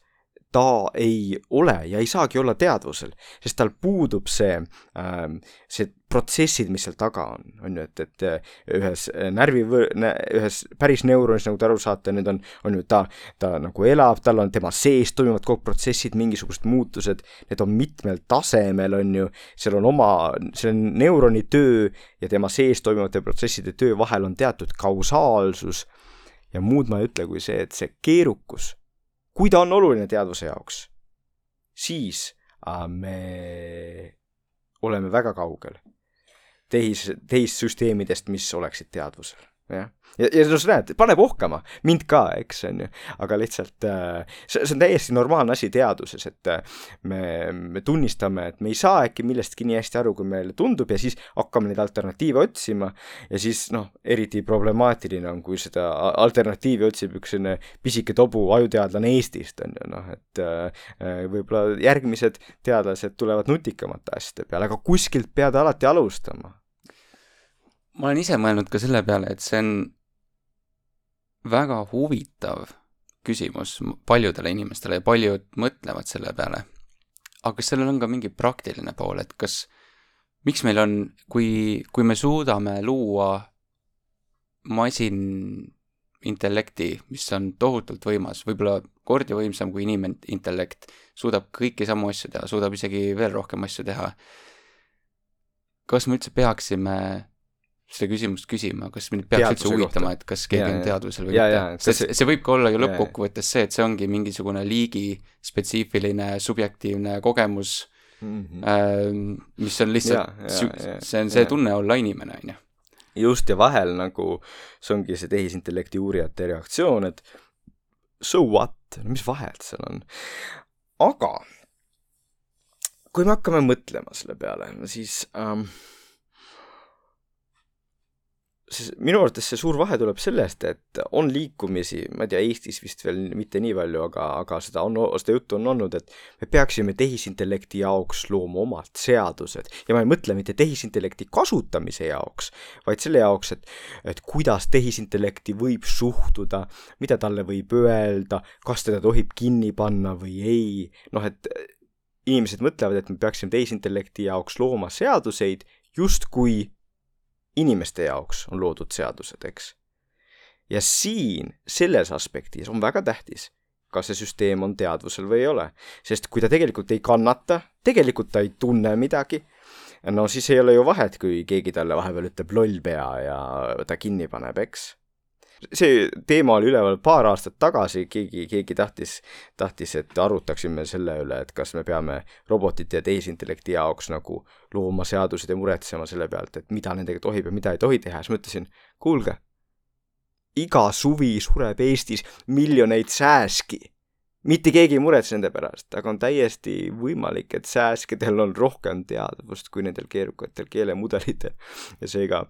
ta ei ole ja ei saagi olla teadvusel, sest tal puudub see äh,, see protsessid, mis seal taga on, on ju, et, et äh, ühes äh, närvi, ühes päris neuronis, nagu te aru saate, nüüd on, on ju ta, ta nagu elab, tal on tema sees toimuvad kogu protsessid, mingisugused muutused, need on mitmel tasemel, on ju, seal on oma, selle neuroni töö ja tema sees toimuvate protsesside töö vahel on teatud kausaalsus ja muud ma ei ütle kui see, et see keerukus kui ta on oluline teadvuse jaoks, siis me oleme väga kaugel tehis, tehissüsteemidest, mis oleksid teadvusel, jah. Ja, ja no sa näed, paneb ohkama, mind ka, eks, on ju, aga lihtsalt äh, see, see on täiesti normaalne asi teaduses, et äh, me, me tunnistame, et me ei saa äkki millestki nii hästi aru, kui meile tundub ja siis hakkame neid alternatiive otsima. Ja siis noh, eriti problemaatiline on, kui seda alternatiivi otsib üks selline pisike tobu ajuteadlane Eestist, on ju, noh, et äh, võib-olla järgmised teadlased tulevad nutikamate asjade peale, aga kuskilt pead alati alustama ma olen ise mõelnud ka selle peale, et see on väga huvitav küsimus paljudele inimestele ja paljud mõtlevad selle peale. aga kas sellel on ka mingi praktiline pool, et kas, miks meil on, kui, kui me suudame luua masinintellekti, mis on tohutult võimas, võib-olla kordi võimsam kui inimintellekt, suudab kõiki samu asju teha, suudab isegi veel rohkem asju teha. kas me üldse peaksime seda küsimust küsima, kas mind peaks Teaduse üldse huvitama, et kas keegi ja, on teadvusel või mitte. sest see, võib ka olla ju lõppkokkuvõttes see, et see ongi mingisugune liigi spetsiifiline subjektiivne kogemus mm, -hmm. äh, mis on lihtsalt, see on see ja. tunne olla inimene, on ju. just, ja vahel nagu see ongi see tehisintellekti uurijate reaktsioon, et so what, mis vahet seal on. aga kui me hakkame mõtlema selle peale, siis ähm, see, minu arvates see suur vahe tuleb sellest, et on liikumisi, ma ei tea, Eestis vist veel mitte nii palju, aga, aga seda on, seda juttu on olnud, et me peaksime tehisintellekti jaoks looma omad seadused. Ja ma ei mõtle mitte tehisintellekti kasutamise jaoks, vaid selle jaoks, et, et kuidas tehisintellekti võib suhtuda, mida talle võib öelda, kas teda tohib kinni panna või ei, noh, et inimesed mõtlevad, et me peaksime tehisintellekti jaoks looma seaduseid justkui inimeste jaoks on loodud seadused, eks. ja siin, selles aspektis on väga tähtis, kas see süsteem on teadvusel või ei ole. sest kui ta tegelikult ei kannata, tegelikult ta ei tunne midagi, no siis ei ole ju vahet, kui keegi talle vahepeal ütleb loll pea ja ta kinni paneb, eks see teema oli üleval paar aastat tagasi, keegi, keegi tahtis, tahtis, et arutaksime selle üle, et kas me peame robotite ja tehisintellekti jaoks nagu looma seadused ja muretsema selle pealt, et mida nendega tohib ja mida ei tohi teha, siis ma ütlesin, kuulge, iga suvi sureb Eestis miljoneid sääski mitte keegi ei muretse nende pärast, aga on täiesti võimalik, et sääskedel on rohkem teadvust kui nendel keerukatel keelemudelitel. ja seega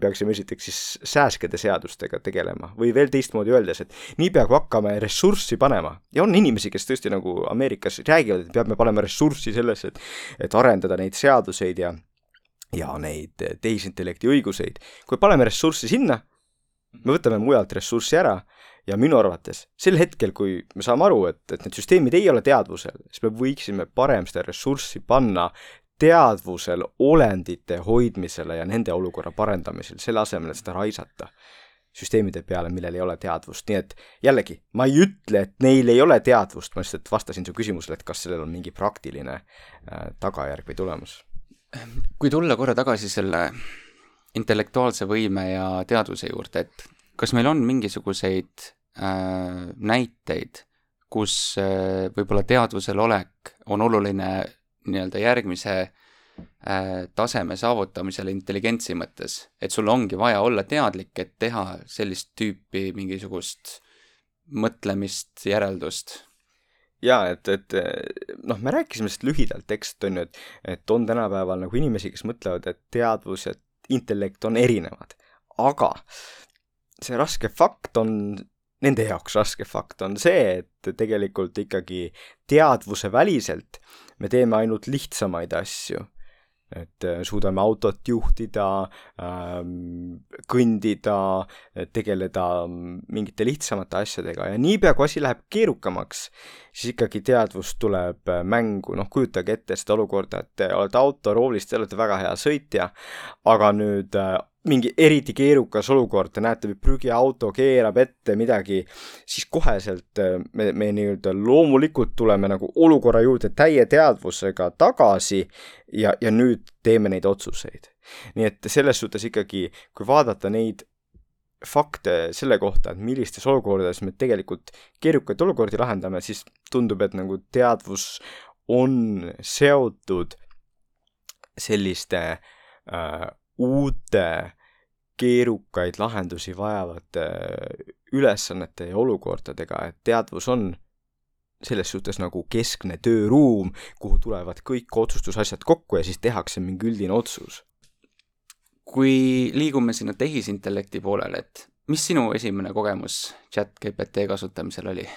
peaksime esiteks siis sääskede seadustega tegelema või veel teistmoodi öeldes, et niipea kui hakkame ressurssi panema ja on inimesi, kes tõesti nagu Ameerikas räägivad, et peame panema ressurssi sellesse, et, et arendada neid seaduseid ja ja neid tehisintellekti õiguseid, kui paneme ressurssi sinna, me võtame mujalt ressurssi ära ja minu arvates sel hetkel, kui me saame aru, et, et need süsteemid ei ole teadvusel, siis me võiksime parem seda ressurssi panna teadvusel olendite hoidmisele ja nende olukorra parendamisel, selle asemel, et seda raisata süsteemide peale, millel ei ole teadvust, nii et jällegi, ma ei ütle, et neil ei ole teadvust, ma lihtsalt vastasin su küsimusele, et kas sellel on mingi praktiline äh, tagajärg või tulemus. kui tulla korra tagasi selle intellektuaalse võime ja teadvuse juurde, et kas meil on mingisuguseid näiteid, kus äh, võib-olla teadvusel olek on oluline nii-öelda järgmise äh, taseme saavutamisele intelligentsi mõttes, et sul ongi vaja olla teadlik, et teha sellist tüüpi mingisugust mõtlemist, järeldust jaa, et, et noh, me rääkisime sellest lühidalt, eks, on ju, et, et on tänapäeval nagu inimesi, kes mõtlevad, et teadvus ja intellekt on erinevad. aga see raske fakt on, nende jaoks raske fakt on see, et tegelikult ikkagi teadvuse väliselt me teeme ainult lihtsamaid asju. et äh, suudame autot juhtida ähm,, kõndida, tegeleda mingite lihtsamate asjadega ja niipea, kui asi läheb keerukamaks, siis ikkagi teadvus tuleb äh, mängu, noh, kujutage ette seda olukorda, et te olete autoroolis, te olete väga hea sõitja, aga nüüd äh, mingi eriti keerukas olukord, te näete, prügiauto keerab ette midagi, siis koheselt äh, me, me nii-öelda loomulikult tuleme nagu olukorra juurde täie teadvusega tagasi ja, ja nüüd teeme neid otsuseid. nii et selles suhtes ikkagi, kui vaadata neid fakte selle kohta, et millistes olukordades me tegelikult keerukaid olukordi lahendame, siis tundub, et nagu teadvus on seotud selliste äh, uute keerukaid lahendusi vajavate ülesannete ja olukordadega, et teadvus on selles suhtes nagu keskne tööruum, kuhu tulevad kõik otsustusasjad kokku ja siis tehakse mingi üldine otsus. kui liigume sinna tehisintellekti poolele, et mis sinu esimene kogemus chat GPT kasutamisel oli?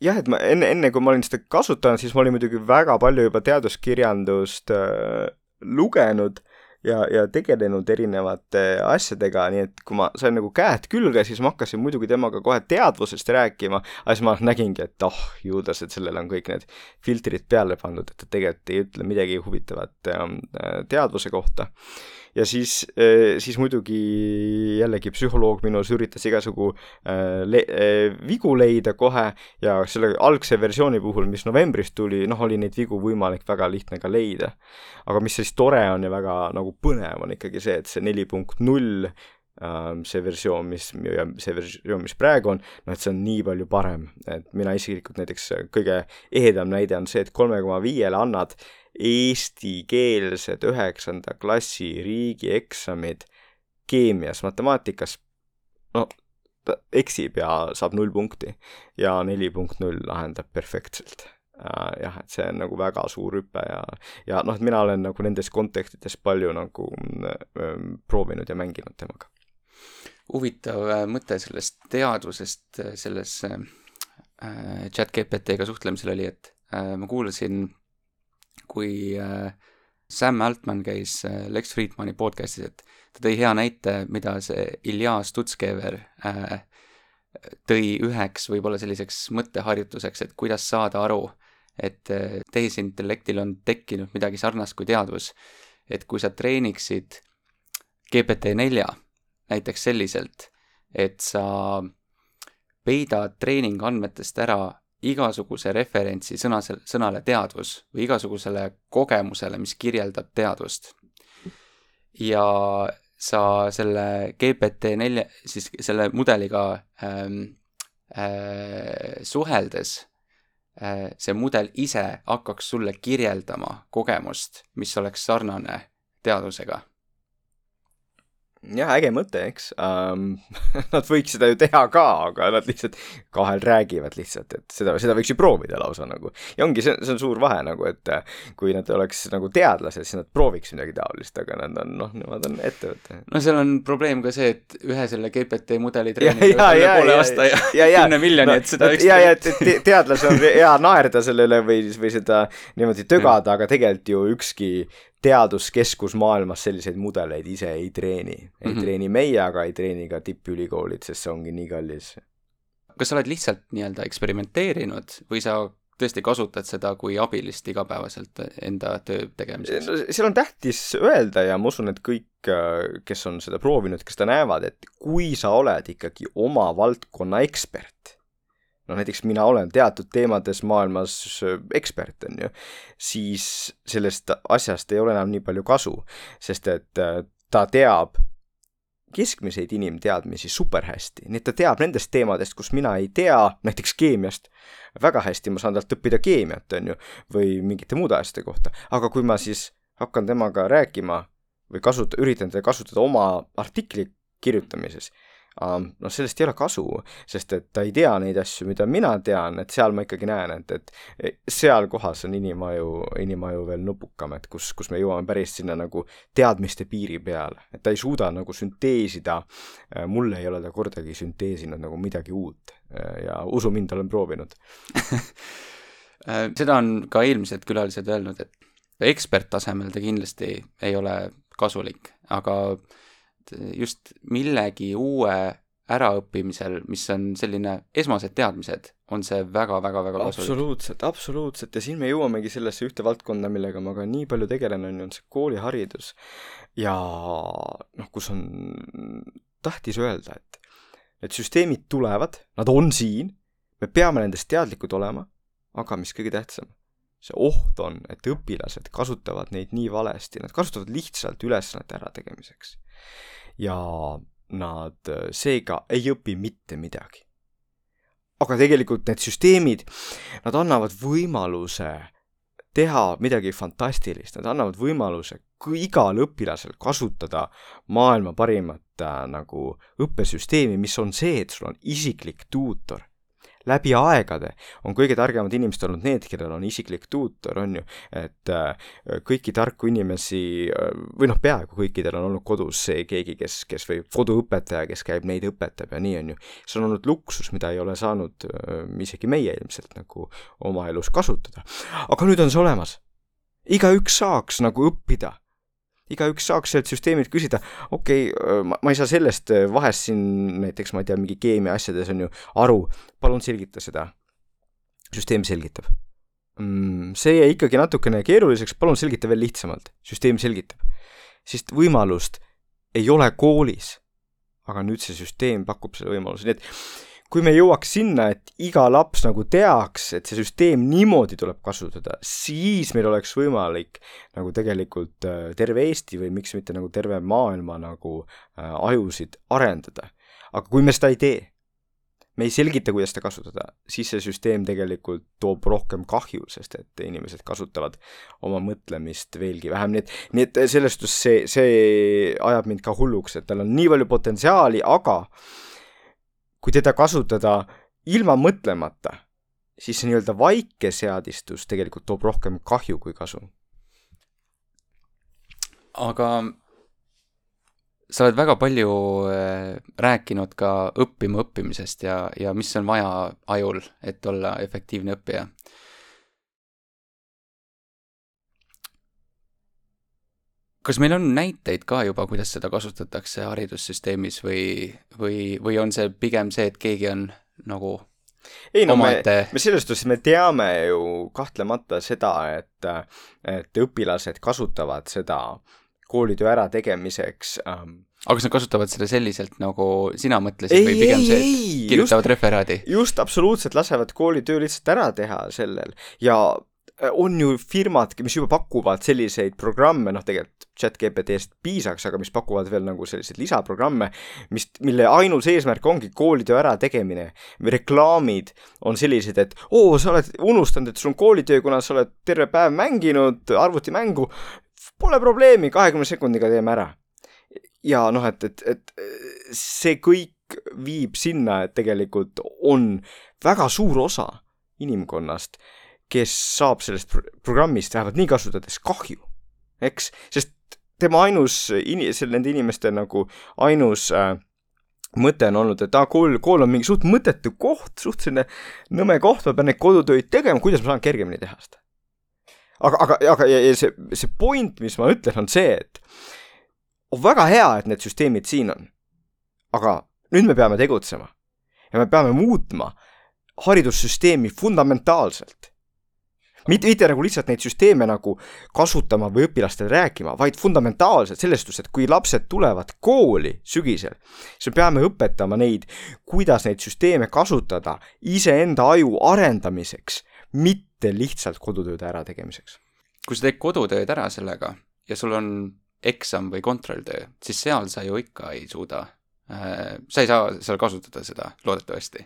jah, et ma enne, enne kui ma olin seda kasutanud, siis ma olin muidugi väga palju juba teaduskirjandust äh, lugenud ja, ja tegelenud erinevate asjadega, nii et kui ma sain nagu käed külge, siis ma hakkasin muidugi temaga kohe teadvusest rääkima, aga siis ma nägingi, et oh, juudas, et sellele on kõik need filtrid peale pandud, et ta tegelikult ei ütle midagi huvitavat ähm, teadvuse kohta ja siis, eh, siis muidugi jällegi psühholoog minus üritas igasugu äh, le äh, vigu leida kohe ja selle algse versiooni puhul, mis novembris tuli, noh, oli neid vigu võimalik väga lihtne ka leida. aga mis siis tore on ja väga nagu põnev, on ikkagi see, et see neli punkt null see versioon, mis, see versioon, mis praegu on, noh, et see on nii palju parem, et mina isiklikult näiteks kõige ehedam näide on see, et kolme koma viiele annad eestikeelsed üheksanda klassi riigieksamid keemias, matemaatikas, no ta eksib ja saab null punkti ja neli punkt null lahendab perfektselt äh, jah, et see on nagu väga suur hüpe ja, ja noh, et mina olen nagu nendes kontekstides palju nagu äh, proovinud ja mänginud temaga. huvitav äh, mõte sellest teadvusest selles äh, chat GPT-ga suhtlemisel oli, et äh, ma kuulasin kui äh, Sam Altman käis äh, Lex Friedmani podcast'is, et ta tõi hea näite, mida see Ilja Stutzkever äh, tõi üheks võib-olla selliseks mõtteharjutuseks, et kuidas saada aru, et tehisintellektil on tekkinud midagi sarnast kui teadvus. et kui sa treeniksid GPT-4 näiteks selliselt, et sa peidad treeningandmetest ära igasuguse referentsi sõna, sõnale teadvus või igasugusele kogemusele, mis kirjeldab teadvust. ja sa selle GPT nelja, siis selle mudeliga ähm, äh, suheldes äh, see mudel ise hakkaks sulle kirjeldama kogemust, mis oleks sarnane teadvusega jah, äge mõte, eks um,. (laughs) Nad võiks seda ju teha ka, aga nad lihtsalt kahel räägivad lihtsalt, et seda, seda võiks ju proovida lausa nagu. ja ongi, see, see on suur vahe nagu, et kui nad oleks nagu teadlased, siis nad prooviks midagi taolist, aga nad on, noh, nemad on ettevõte. no seal on probleem ka see, et ühe selle GPT mudeli treeniga üle poole aasta ja, (laughs) kümne miljoni no,, et seda no, ja, ja et te, teadlasel on hea naerda selle üle või, või seda niimoodi tögada, aga tegelikult ju ükski teaduskeskus maailmas selliseid mudeleid ise ei treeni. ei mm -hmm. treeni meie, aga ei treeni ka tippülikoolid, sest see ongi nii kallis. kas sa oled lihtsalt nii-öelda eksperimenteerinud või sa tõesti kasutad seda kui abilist igapäevaselt enda töö tegemiseks? no seal on tähtis öelda ja ma usun, et kõik, kes on seda proovinud, kes seda näevad, et kui sa oled ikkagi oma valdkonna ekspert noh näiteks mina olen teatud teemades maailmas äh, ekspert, on ju, siis sellest asjast ei ole enam nii palju kasu, sest et äh, ta teab keskmiseid inimteadmisi super hästi, nii et ta teab nendest teemadest, kus mina ei tea, näiteks keemiast, väga hästi, ma saan talt õppida keemiat, on ju, või mingite muude asjade kohta, aga kui ma siis hakkan temaga rääkima või kasuta-, üritan teda kasutada oma artikli kirjutamises, noh, sellest ei ole kasu, sest et ta ei tea neid asju, mida mina tean, et seal ma ikkagi näen, et, et seal kohas on inimaju, inimaju veel nupukam, et kus, kus me jõuame päris sinna nagu teadmiste piiri peale, et ta ei suuda nagu sünteesida, mul ei ole ta kordagi sünteesinud nagu midagi uut ja usu mind, olen proovinud. (laughs) Seda on ka eelmised külalised öelnud, et eksperttasemel ta kindlasti ei ole kasulik, aga just millegi uue äraõppimisel, mis on selline esmased teadmised, on see väga-väga-väga kasulik. absoluutselt, absoluutselt ja siin me jõuamegi sellesse ühte valdkonda, millega ma ka nii palju tegelen, on ju, on see kooliharidus. ja noh, kus on tähtis öelda, et need süsteemid tulevad, nad on siin, me peame nendest teadlikud olema, aga mis kõige tähtsam, see oht on, et õpilased kasutavad neid nii valesti, nad kasutavad lihtsalt ülesannete ärategemiseks ja nad äh, seega ei õpi mitte midagi. aga tegelikult need süsteemid, nad annavad võimaluse teha midagi fantastilist, nad annavad võimaluse igal õpilasel kasutada maailma parimat äh, nagu õppesüsteemi, mis on see, et sul on isiklik tuutor läbi aegade on kõige targemad inimesed olnud need, kellel on isiklik tuutor, on ju, et äh, kõiki tarku inimesi äh, või noh, peaaegu kõikidel on olnud kodus see keegi, kes, kes või koduõpetaja, kes käib neid õpetab ja nii on ju. see on olnud luksus, mida ei ole saanud äh, isegi meie ilmselt nagu oma elus kasutada. aga nüüd on see olemas. igaüks saaks nagu õppida igaüks saaks sealt süsteemilt küsida, okei okay,, ma, ei saa sellest vahest siin näiteks, ma ei tea, mingi keemia asjades on ju aru, palun selgita seda. süsteem selgitab mm,. see jäi ikkagi natukene keeruliseks, palun selgita veel lihtsamalt. süsteem selgitab. sest võimalust ei ole koolis. aga nüüd see süsteem pakub selle võimaluse, nii et kui me jõuaks sinna, et iga laps nagu teaks, et see süsteem niimoodi tuleb kasutada, siis meil oleks võimalik nagu tegelikult äh, terve Eesti või miks mitte nagu terve maailma nagu äh, ajusid arendada. aga kui me seda ei tee, me ei selgita, kuidas seda kasutada, siis see süsteem tegelikult toob rohkem kahju, sest et inimesed kasutavad oma mõtlemist veelgi vähem, nii et, nii et selles suhtes see, see ajab mind ka hulluks, et tal on nii palju potentsiaali, aga kui teda kasutada ilma mõtlemata, siis see nii-öelda vaike seadistus tegelikult toob rohkem kahju kui kasu. aga sa oled väga palju äh, rääkinud ka õppima õppimisest ja, ja mis on vaja ajul, et olla efektiivne õppija. Kas meil on näiteid ka juba, kuidas seda kasutatakse haridussüsteemis või, või, või on see pigem see, et keegi on nagu ei no me, me selles suhtes, me teame ju kahtlemata seda, et, et õpilased kasutavad seda koolitöö ärategemiseks ähm, aga kas nad kasutavad seda selliselt, nagu sina mõtlesid ei, või pigem see, et kirjutavad just, referaadi? just, absoluutselt, lasevad koolitöö lihtsalt ära teha sellel ja on ju firmad, mis juba pakuvad selliseid programme, noh tegelikult chat-GPT-st piisaks, aga mis pakuvad veel nagu selliseid lisaprogramme, mis, mille ainus eesmärk ongi koolitöö ärategemine. reklaamid on sellised, et oo, sa oled unustanud, et sul on koolitöö, kuna sa oled terve päev mänginud arvutimängu, pole probleemi, kahekümne sekundiga teeme ära. ja noh, et, et, et see kõik viib sinna, et tegelikult on väga suur osa inimkonnast kes saab sellest programmist vähemalt nii kasutades kahju, eks, sest tema ainus in-, nende inimeste nagu ainus äh, mõte on olnud, et aa, kool, kool on mingi suht mõttetu koht, suht selline nõme koht, ma pean neid kodutöid tegema, kuidas ma saan kergemini teha seda. aga, aga, aga ja, ja see, see point, mis ma ütlen, on see, et on väga hea, et need süsteemid siin on. aga nüüd me peame tegutsema. ja me peame muutma haridussüsteemi fundamentaalselt mitte, mitte nagu lihtsalt neid süsteeme nagu kasutama või õpilastele rääkima, vaid fundamentaalselt selles suhtes, et kui lapsed tulevad kooli sügisel, siis me peame õpetama neid, kuidas neid süsteeme kasutada iseenda aju arendamiseks, mitte lihtsalt kodutööde ärategemiseks. kui sa teed kodutööd ära sellega ja sul on eksam või kontrolltöö, siis seal sa ju ikka ei suuda äh,, sa ei saa seal kasutada seda, loodetavasti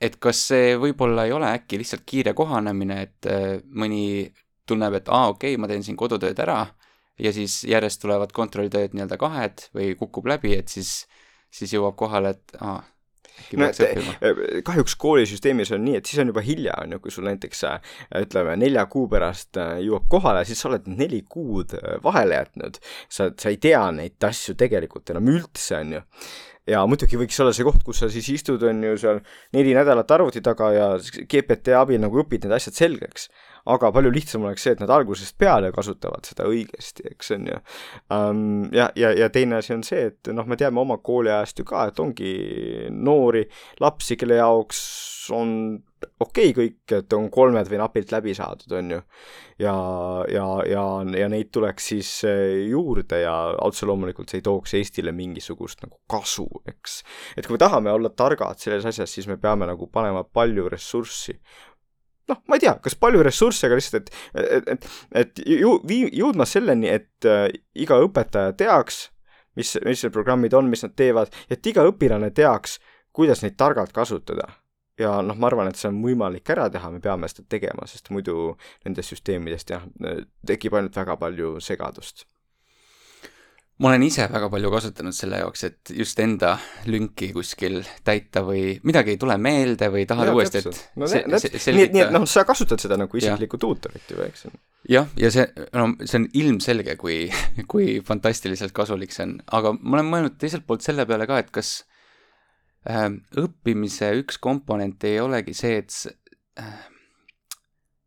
et kas see võib-olla ei ole äkki lihtsalt kiire kohanemine, et äh, mõni tunneb, et aa, okei okay,, ma teen siin kodutööd ära ja siis järjest tulevad kontrolltööd nii-öelda kahed või kukub läbi, et siis, siis jõuab kohale, et aa, no äh, kahjuks koolisüsteemis on nii, et siis on juba hilja, on ju, kui sul näiteks äh, ütleme, nelja kuu pärast jõuab kohale, siis sa oled neli kuud vahele jätnud. sa, sa ei tea neid asju tegelikult enam üldse, on ju ja muidugi võiks olla see koht, kus sa siis istud, on ju, seal neli nädalat arvuti taga ja GPT abil nagu õpid need asjad selgeks. Aga palju lihtsam oleks see, et nad algusest peale kasutavad seda õigesti, eks on ju um,. ja, ja, ja teine asi on see, et noh, me teame oma kooliajast ju ka, et ongi noori lapsi, kelle jaoks on okei okay kõik, et on kolmed või napilt läbi saadud, on ju. ja, ja, ja, ja neid tuleks siis eh, juurde ja otse loomulikult see ei tooks Eestile mingisugust nagu kasu, eks. et kui me tahame olla targad selles asjas, siis me peame nagu panema palju ressurssi noh, ma ei tea, kas palju ressursse, aga lihtsalt, et, et, et, et ju-, vii-, jõudma selleni, et äh, iga õpetaja teaks, mis, mis need programmid on, mis nad teevad, et iga õpilane teaks, kuidas neid targalt kasutada ja noh, ma arvan, et see on võimalik ära teha, me peame seda tegema, sest muidu nendest süsteemidest jah, tekib ainult väga palju segadust. Ma olen ise väga palju kasutanud selle jaoks, et just enda lünki kuskil täita või midagi ei tule meelde või tahad ja, uuesti, et no, se se selgita. nii, et noh, sa kasutad seda nagu isiklikku tuutorit ju, eks. jah, ja see, no see on ilmselge, kui, (laughs) kui fantastiliselt kasulik see on, aga ma olen mõelnud teiselt poolt selle peale ka, et kas Äh, õppimise üks komponent ei olegi see, et see, äh,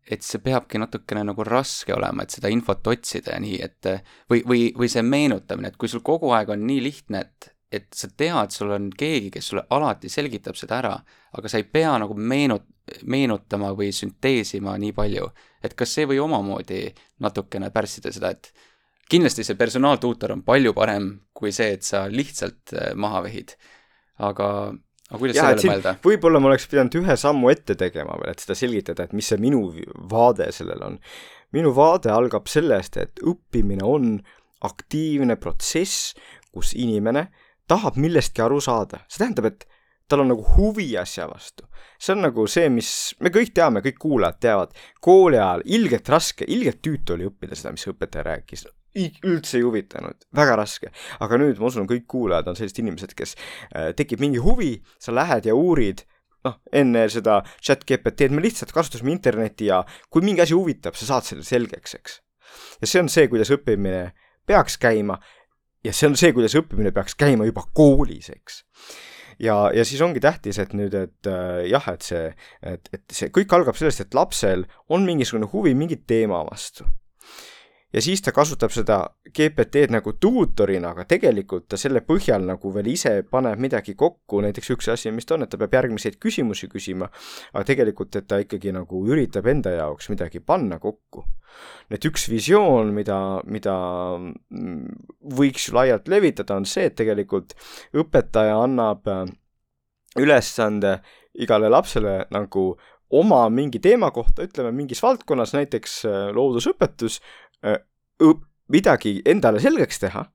et see peabki natukene nagu raske olema, et seda infot otsida ja nii, et või, või, või see meenutamine, et kui sul kogu aeg on nii lihtne, et, et sa tead, sul on keegi, kes sulle alati selgitab seda ära, aga sa ei pea nagu meenut-, meenutama või sünteesima nii palju, et kas see või omamoodi natukene pärssida seda, et kindlasti see personaaltuutor on palju parem kui see, et sa lihtsalt äh, maha vehid. Aga, aga kuidas sellele mõelda? võib-olla ma oleks pidanud ühe sammu ette tegema veel, et seda selgitada, et mis see minu vaade sellele on. minu vaade algab sellest, et õppimine on aktiivne protsess, kus inimene tahab millestki aru saada. see tähendab, et tal on nagu huvi asja vastu. see on nagu see, mis me kõik teame, kõik kuulajad teavad, kooli ajal ilgelt raske, ilgelt tüütu oli õppida seda, mis õpetaja rääkis üldse ei huvitanud, väga raske. aga nüüd ma usun, kõik kuulajad on sellised inimesed, kes äh, tekib mingi huvi, sa lähed ja uurid, noh, enne seda chat GPT-d me lihtsalt kasutasime internetti ja kui mingi asi huvitab, sa saad selle selgeks, eks. ja see on see, kuidas õppimine peaks käima ja see on see, kuidas õppimine peaks käima juba koolis, eks ja, ja siis ongi tähtis, et nüüd, et äh, jah, et see, et, et see kõik algab sellest, et lapsel on mingisugune huvi mingi teema vastu ja siis ta kasutab seda GPT-d nagu tuutorina, aga tegelikult ta selle põhjal nagu veel ise paneb midagi kokku, näiteks üks asi, mis ta on, et ta peab järgmiseid küsimusi küsima, aga tegelikult, et ta ikkagi nagu üritab enda jaoks midagi panna kokku. et üks visioon, mida, mida võiks ju laialt levitada, on see, et tegelikult õpetaja annab äh, ülesande igale lapsele nagu oma mingi teema kohta, ütleme mingis valdkonnas, näiteks äh, loodusõpetus, midagi endale selgeks teha,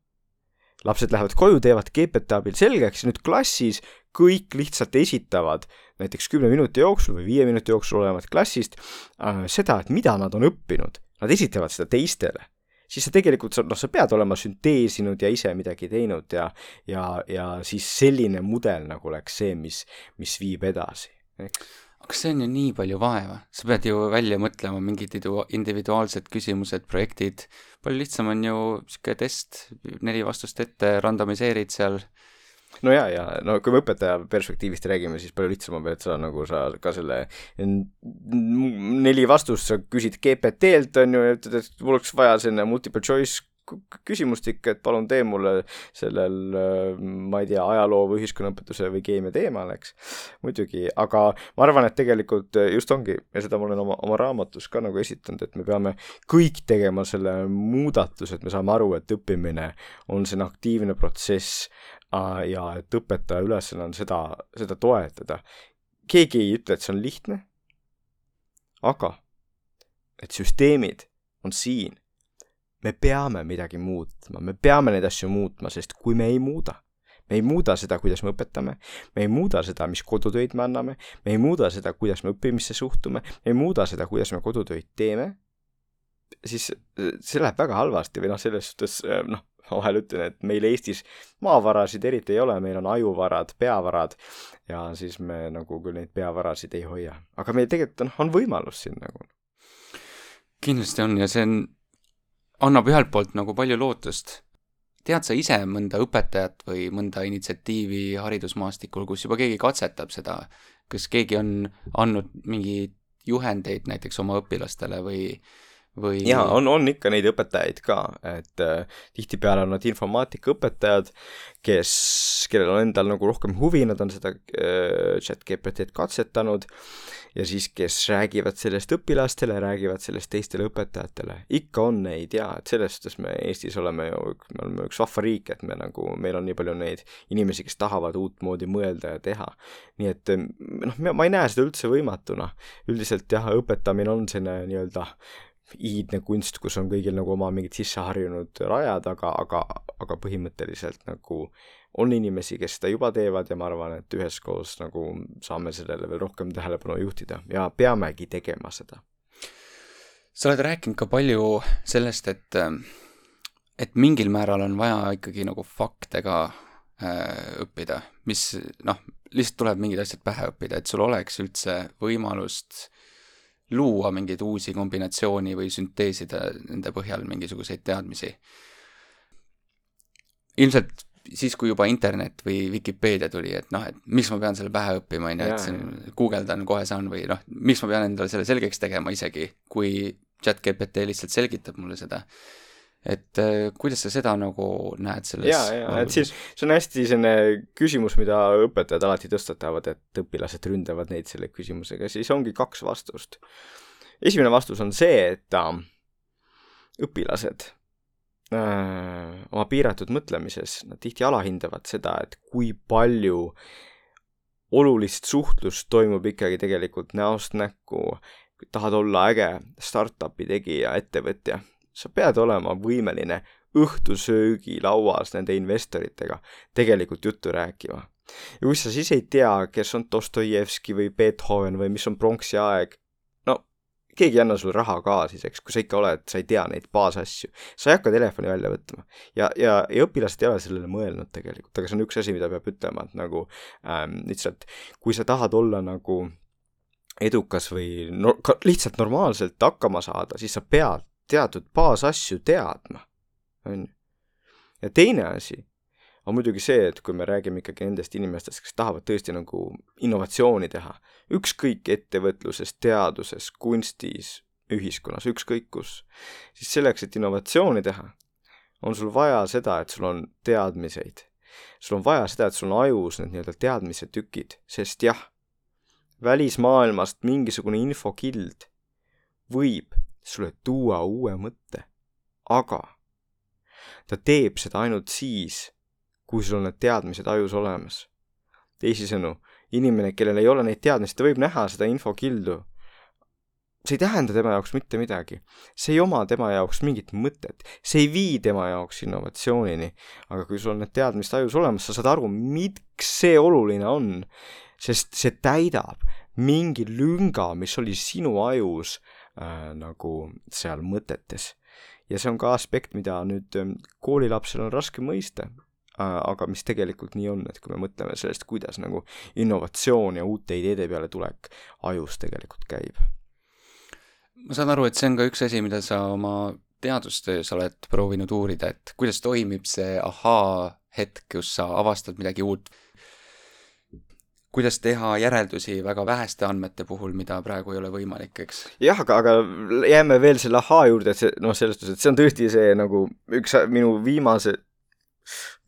lapsed lähevad koju, teevad GPT abil selgeks nüüd klassis kõik lihtsalt esitavad näiteks kümne minuti jooksul või viie minuti jooksul olevat klassist äh, seda, et mida nad on õppinud. Nad esitavad seda teistele. siis sa tegelikult, noh, sa pead olema sünteesinud ja ise midagi teinud ja, ja, ja siis selline mudel nagu oleks see, mis, mis viib edasi, eks aga see on ju nii palju vaeva, sa pead ju välja mõtlema mingid individuaalsed küsimused, projektid, palju lihtsam on ju niisugune test, neli vastust ette, randomiseerid seal. No ja, ja no kui me õpetaja perspektiivist räägime, siis palju lihtsam on veel, et sa nagu sa ka selle neli vastust sa küsid GPT-lt on ju ütled, et mul oleks vaja selline multiple choice küsimustik, et palun tee mulle sellel, ma ei tea, ajaloo või ühiskonnaõpetuse või keemia teemal, eks. muidugi, aga ma arvan, et tegelikult just ongi ja seda ma olen oma, oma raamatus ka nagu esitanud, et me peame kõik tegema selle muudatuse, et me saame aru, et õppimine on selline aktiivne protsess ja et õpetaja ülesanne on seda, seda toetada. keegi ei ütle, et see on lihtne, aga et süsteemid on siin. Me peame midagi muutma, me peame neid asju muutma, sest kui me ei muuda, me ei muuda seda, kuidas me õpetame, me ei muuda seda, mis kodutöid me anname, me ei muuda seda, kuidas me õppimisse suhtume, me ei muuda seda, kuidas me kodutöid teeme, siis see läheb väga halvasti või noh, selles suhtes noh, ma vahel ütlen, et meil Eestis maavarasid eriti ei ole, meil on ajuvarad, peavarad ja siis me nagu küll neid peavarasid ei hoia. aga meil tegelikult on, on võimalus siin nagu. kindlasti on ja see on, annab ühelt poolt nagu palju lootust. tead sa ise mõnda õpetajat või mõnda initsiatiivi haridusmaastikul, kus juba keegi katsetab seda, kas keegi on andnud mingeid juhendeid näiteks oma õpilastele või või? jaa, on, on ikka neid õpetajaid ka, et äh, tihtipeale on nad informaatikaõpetajad, kes, kellel on endal nagu rohkem huvi, nad on seda äh, chat GPT-d katsetanud ja siis, kes räägivad sellest õpilastele, räägivad sellest teistele õpetajatele. ikka on neid jaa, et selles suhtes me Eestis oleme ju, me oleme üks vahva riik, et me nagu, meil on nii palju neid inimesi, kes tahavad uutmoodi mõelda ja teha. nii et noh, ma ei näe seda üldse võimatuna. üldiselt jah, õpetamine on selline nii-öelda iidne kunst, kus on kõigil nagu oma mingid sisseharjunud rajad, aga, aga, aga põhimõtteliselt nagu on inimesi, kes seda juba teevad ja ma arvan, et üheskoos nagu saame sellele veel rohkem tähelepanu juhtida ja peamegi tegema seda. sa oled rääkinud ka palju sellest, et, et mingil määral on vaja ikkagi nagu fakte ka äh, õppida, mis noh, lihtsalt tuleb mingid asjad pähe õppida, et sul oleks üldse võimalust luua mingeid uusi kombinatsiooni või sünteesida nende põhjal mingisuguseid teadmisi. ilmselt siis, kui juba internet või Vikipeedia tuli, et noh, et miks ma pean selle pähe õppima, on ju, et siin guugeldan, kohe saan või noh, miks ma pean endale selle selgeks tegema isegi, kui chat GPT lihtsalt selgitab mulle seda et äh, kuidas sa seda nagu näed selles jaa, jaa, et siis see on hästi selline küsimus, mida õpetajad alati tõstatavad, et õpilased ründavad neid selle küsimusega, siis ongi kaks vastust. esimene vastus on see, et äh, õpilased äh, oma piiratud mõtlemises, nad tihti alahindavad seda, et kui palju olulist suhtlust toimub ikkagi tegelikult näost näkku, tahad olla äge startup'i tegija, ettevõtja sa pead olema võimeline õhtusöögilauas nende investoritega tegelikult juttu rääkima. ja kui sa siis ei tea, kes on Dostojevski või Beethoven või mis on pronksi aeg, no keegi ei anna sulle raha ka siis, eks, kui sa ikka oled, sa ei tea neid baasasju. sa ei hakka telefoni välja võtma. ja, ja, ja õpilased ei ole sellele mõelnud tegelikult, aga see on üks asi, mida peab ütlema, et nagu ähm, lihtsalt kui sa tahad olla nagu edukas või no, lihtsalt normaalselt hakkama saada, siis sa pead teatud baasasju teadma, on ju. ja teine asi on muidugi see, et kui me räägime ikkagi nendest inimestest, kes tahavad tõesti nagu innovatsiooni teha, ükskõik ettevõtluses, teaduses, kunstis, ühiskonnas, ükskõik kus, siis selleks, et innovatsiooni teha, on sul vaja seda, et sul on teadmiseid. sul on vaja seda, et sul on ajus need nii-öelda teadmise tükid, sest jah, välismaailmast mingisugune infokild võib sulle tuua uue mõtte. aga ta teeb seda ainult siis, kui sul on need teadmised ajus olemas. teisisõnu, inimene, kellel ei ole neid teadmisi, ta võib näha seda infokildu. see ei tähenda tema jaoks mitte midagi. see ei oma tema jaoks mingit mõtet. see ei vii tema jaoks innovatsioonini. aga kui sul on need teadmised ajus olemas, sa saad aru, miks see oluline on. sest see täidab mingi lünga, mis oli sinu ajus äh, nagu seal mõtetes. ja see on ka aspekt, mida nüüd ähm, koolilapsel on raske mõista äh,, aga mis tegelikult nii on, et kui me mõtleme sellest, kuidas nagu innovatsioon ja uute ideede peale tulek ajus tegelikult käib. ma saan aru, et see on ka üks asi, mida sa oma teadustöös oled proovinud uurida, et kuidas toimib see ahaa hetk, kus sa avastad midagi uut. Kuidas teha järeldusi väga väheste andmete puhul, mida praegu ei ole võimalik, eks? jah, aga, aga jääme veel selle ahaa juurde, et see, noh, selles suhtes, et see on tõesti see nagu üks minu viimase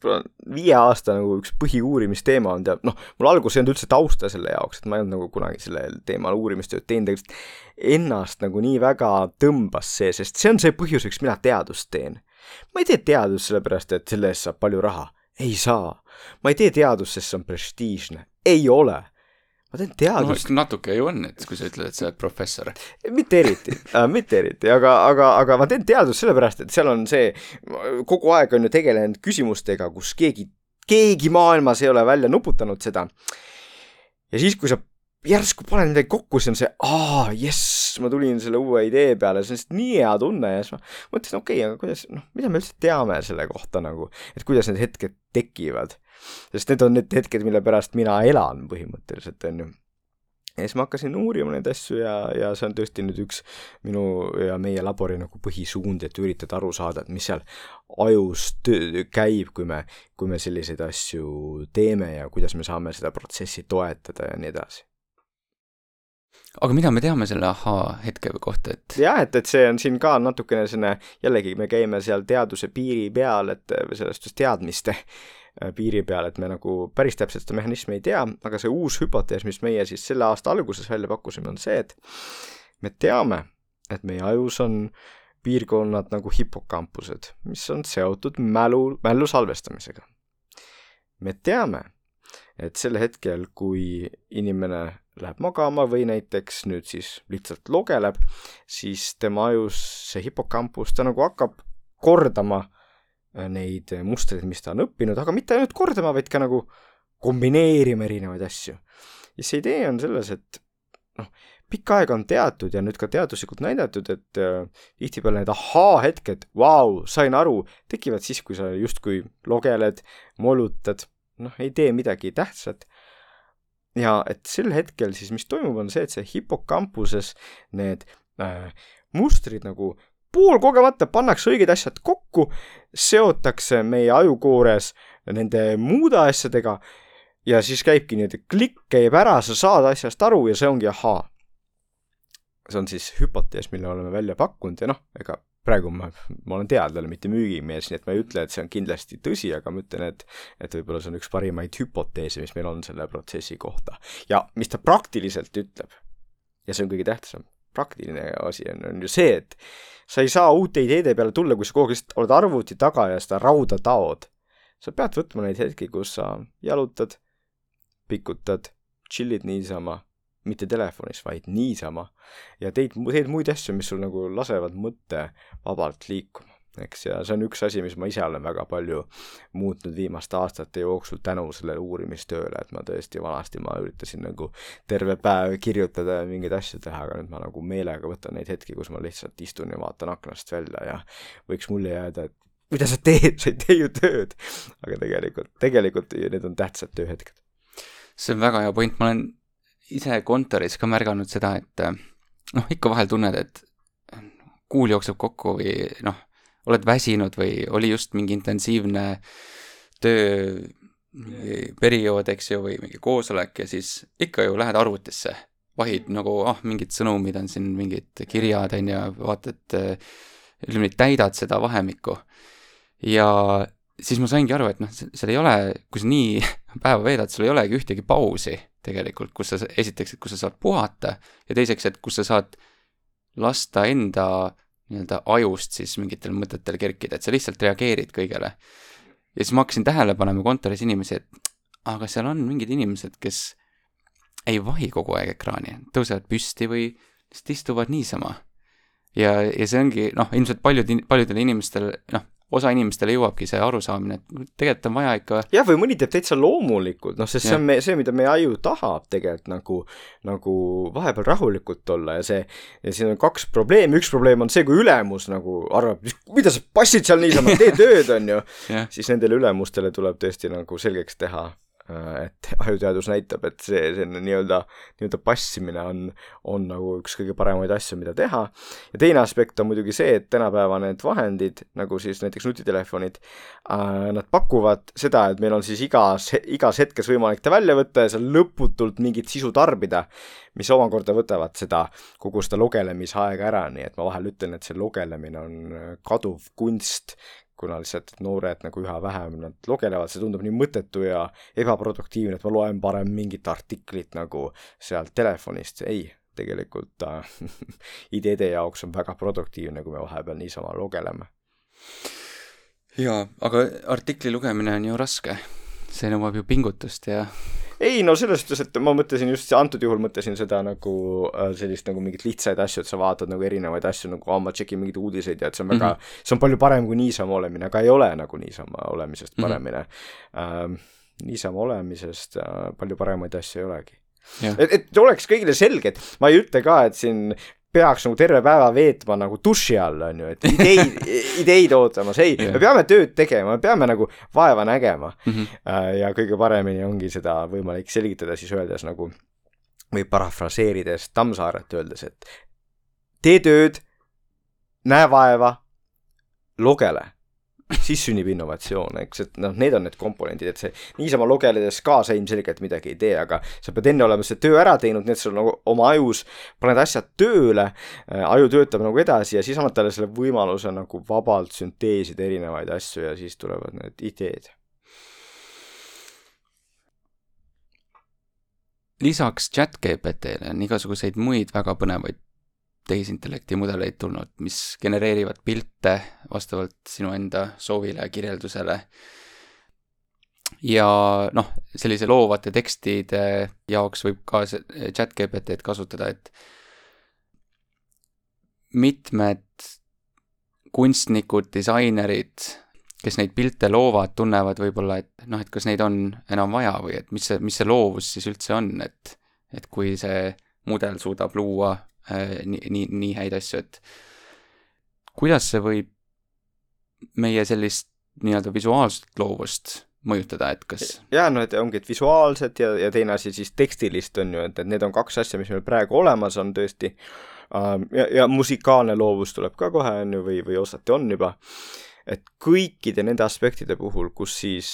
viie aasta nagu üks põhiuurimisteema on tead, noh, mul alguses ei olnud üldse tausta selle jaoks, et ma ei olnud nagu kunagi sellel teemal uurimistööd teinud, tegelikult ennast nagu nii väga tõmbas see, sest see on see põhjus, miks mina teadust teen. ma ei tee teadust sellepärast, et selle eest saab palju raha. ei saa. ma ei tee teadust, sest see on prestiižne. Ei ole ma teen teadust no,. natuke ju on, et kui sa ütled, et sa oled professor. mitte eriti äh,, mitte eriti, aga, aga, aga ma teen teadust sellepärast, et seal on see, kogu aeg on ju tegelenud küsimustega, kus keegi, keegi maailmas ei ole välja nuputanud seda. ja siis, kui sa järsku paned midagi kokku, siis on see, aa, jess, ma tulin selle uue idee peale, see on lihtsalt nii hea tunne. Ja siis ma mõtlesin, okei okay,, aga kuidas, noh, mida me üldse teame selle kohta nagu, et kuidas need hetked tekivad? Sest need on need hetked, mille pärast mina elan põhimõtteliselt, on ju. Ja siis ma hakkasin uurima neid asju ja, ja see on tõesti nüüd üks minu ja meie labori nagu põhisuund, et üritada aru saada, et mis seal ajus töö, käib, kui me, kui me selliseid asju teeme ja kuidas me saame seda protsessi toetada ja nii edasi. Aga mida me teame selle ahaa hetke kohta, et? jah, et, et see on siin ka natukene selline, jällegi me käime seal teaduse piiri peal, et selles suhtes teadmiste Äh, piiri peal, et me nagu päris täpselt seda mehhanismi ei tea, aga see uus hüpotees, mis meie siis selle aasta alguses välja pakkusime, on see, et me teame, et meie ajus on piirkonnad nagu hipokampused, mis on seotud mälu, mällu salvestamisega. me teame, et sel hetkel, kui inimene läheb magama või näiteks nüüd siis lihtsalt logeleb, siis tema ajus see hipokampus, ta nagu hakkab kordama Äh, neid mustreid, mis ta on õppinud, aga mitte ainult kordama, vaid ka nagu kombineerima erinevaid asju. ja see idee on selles, et noh, pikka aega on teatud ja nüüd ka teaduslikult näidatud, et äh, tihtipeale need ahaa-hetked, vau, sain aru, tekivad siis, kui sa justkui logeled, molutad, noh, ei tee midagi tähtsat. Ja et sel hetkel siis, mis toimub, on see, et see hipokampuses need äh, mustrid nagu poolkogemata pannakse õiged asjad kokku, seotakse meie ajukoores nende muude asjadega ja siis käibki niimoodi, klikk käib ära, sa saad asjast aru ja see ongi ahaa. see on siis hüpotees, mille oleme välja pakkunud ja noh, ega praegu ma, ma olen teadlane, mitte müügimees, nii et ma ei ütle, et see on kindlasti tõsi, aga ma ütlen, et et võib-olla see on üks parimaid hüpoteese, mis meil on selle protsessi kohta. ja mis ta praktiliselt ütleb, ja see on kõige tähtsam, praktiline asi on, on ju see, et sa ei saa uute ideede peale tulla, kui sa kogu aeg lihtsalt oled arvuti taga ja seda rauda taod. sa pead võtma neid hetki, kus sa jalutad, pikutad, chill'id niisama, mitte telefonis, vaid niisama ja teed, teed muid asju, mis sul nagu lasevad mõtte vabalt liikuma eks, ja see on üks asi, mis ma ise olen väga palju muutnud viimaste aastate jooksul tänu sellele uurimistööle, et ma tõesti vanasti ma üritasin nagu terve päev kirjutada ja mingeid asju teha, aga nüüd ma nagu meelega võtan neid hetki, kus ma lihtsalt istun ja vaatan aknast välja ja võiks mulje jääda, et mida sa teed, sa ei tee ju tööd. aga tegelikult, tegelikult need on tähtsad tööhetked. see on väga hea point, ma olen ise kontoris ka märganud seda, et noh, ikka vahel tunned, et kuul jookseb kokku või noh, oled väsinud või oli just mingi intensiivne tööperiood, eks ju, või mingi koosolek ja siis ikka ju lähed arvutisse, vahid nagu, ah, mingid sõnumid on siin, mingid kirjad, on ju, vaatad, ütleme nii, täidad seda vahemikku. ja siis ma saingi aru, et noh, seal ei ole, kui sa nii (laughs) päeva veedad, sul ei olegi ühtegi pausi tegelikult, kus sa, esiteks, et kus sa saad puhata ja teiseks, et kus sa saad lasta enda nii-öelda ajust siis mingitel mõtetel kerkida, et sa lihtsalt reageerid kõigele. ja siis ma hakkasin tähele panema kontoris inimesi, et aga seal on mingid inimesed, kes ei vahi kogu aeg ekraani, tõusevad püsti või lihtsalt istuvad niisama. ja, ja see ongi, noh, ilmselt paljud, paljudel inimestel, noh, osa inimestele jõuabki see arusaamine, et tegelikult on vaja ikka jah, või mõni teeb täitsa loomulikult, noh, sest ja. see on me, see, mida meie aju tahab tegelikult nagu, nagu vahepeal rahulikult olla ja see, ja siin on kaks probleemi, üks probleem on see, kui ülemus nagu arvab, mida sa passid seal niisama, tee tööd, on ju. (laughs) Siis nendele ülemustele tuleb tõesti nagu selgeks teha et (laughs) ajuteadus näitab, et see, selline nii-öelda, nii-öelda passimine on, on nagu üks kõige paremaid asju, mida teha. ja teine aspekt on muidugi see, et tänapäeva need vahendid, nagu siis näiteks nutitelefonid äh,, nad pakuvad seda, et meil on siis igas, igas hetkes võimalik ta välja võtta ja seal lõputult mingit sisu tarbida, mis omakorda võtavad seda, kogu seda lugelemisaega ära, nii et ma vahel ütlen, et see lugelemine on kaduv kunst, kuna lihtsalt noored nagu üha vähem nad lugelevad, see tundub nii mõttetu ja ebaproduktiivne, et ma loen parem mingit artiklit nagu sealt telefonist, ei, tegelikult äh, (laughs) ideede jaoks on väga produktiivne, kui me vahepeal niisama lugeleme. jaa, aga artikli lugemine on ju raske, see nõuab ju pingutust ja ei no selles suhtes, et ma mõtlesin just antud juhul mõtlesin seda nagu äh, sellist nagu mingit lihtsaid asju, et sa vaatad nagu erinevaid asju nagu, aa ma tšekin mingeid uudiseid ja et see on väga mm, -hmm. see on palju parem kui niisama olemine, aga ei ole nagu niisama olemisest mhm. paremini mm. -hmm. Ähm, niisama olemisest äh, palju paremaid asju ei olegi. et, et oleks kõigile selge, et ma ei ütle ka, et siin peaks nagu terve päeva veetma nagu duši all, on ju, et (laughs) ideid ideid ootamas, ei yeah., me peame tööd tegema, me peame nagu vaeva nägema mm. -hmm. ja kõige paremini ongi seda võimalik selgitada siis öeldes nagu või parafraseerides Tammsaaret öeldes, et tee tööd, näe vaeva, lugele siis sünnib innovatsioon, eks, et noh, need on need komponendid, et see niisama lugeledes kaasa ilmselgelt midagi ei tee, aga sa pead enne olema see töö ära teinud, nii et sul nagu oma ajus paned asjad tööle äh,, aju töötab nagu edasi ja siis annad talle selle võimaluse nagu vabalt sünteesida erinevaid asju ja siis tulevad need ideed. lisaks chat GPT-le on igasuguseid muid väga põnevaid tehisintellekti mudeleid tulnud, mis genereerivad pilte vastavalt sinu enda soovile ja kirjeldusele. ja noh, sellise loovate tekstide jaoks võib ka chat GPT-d kasutada, et mitmed kunstnikud, disainerid, kes neid pilte loovad, tunnevad võib-olla, et noh, et kas neid on enam vaja või et mis see, mis see loovus siis üldse on, et et kui see mudel suudab luua nii, nii, nii häid asju, et kuidas see võib meie sellist nii-öelda visuaalset loovust mõjutada, et kas jaa, no et ongi, et visuaalset ja, ja teine asi siis tekstilist on ju, et, et need on kaks asja, mis meil praegu olemas on tõesti. Um,, ja, ja musikaalne loovus tuleb ka kohe, on ju, või, või osati on juba, et kõikide nende aspektide puhul, kus siis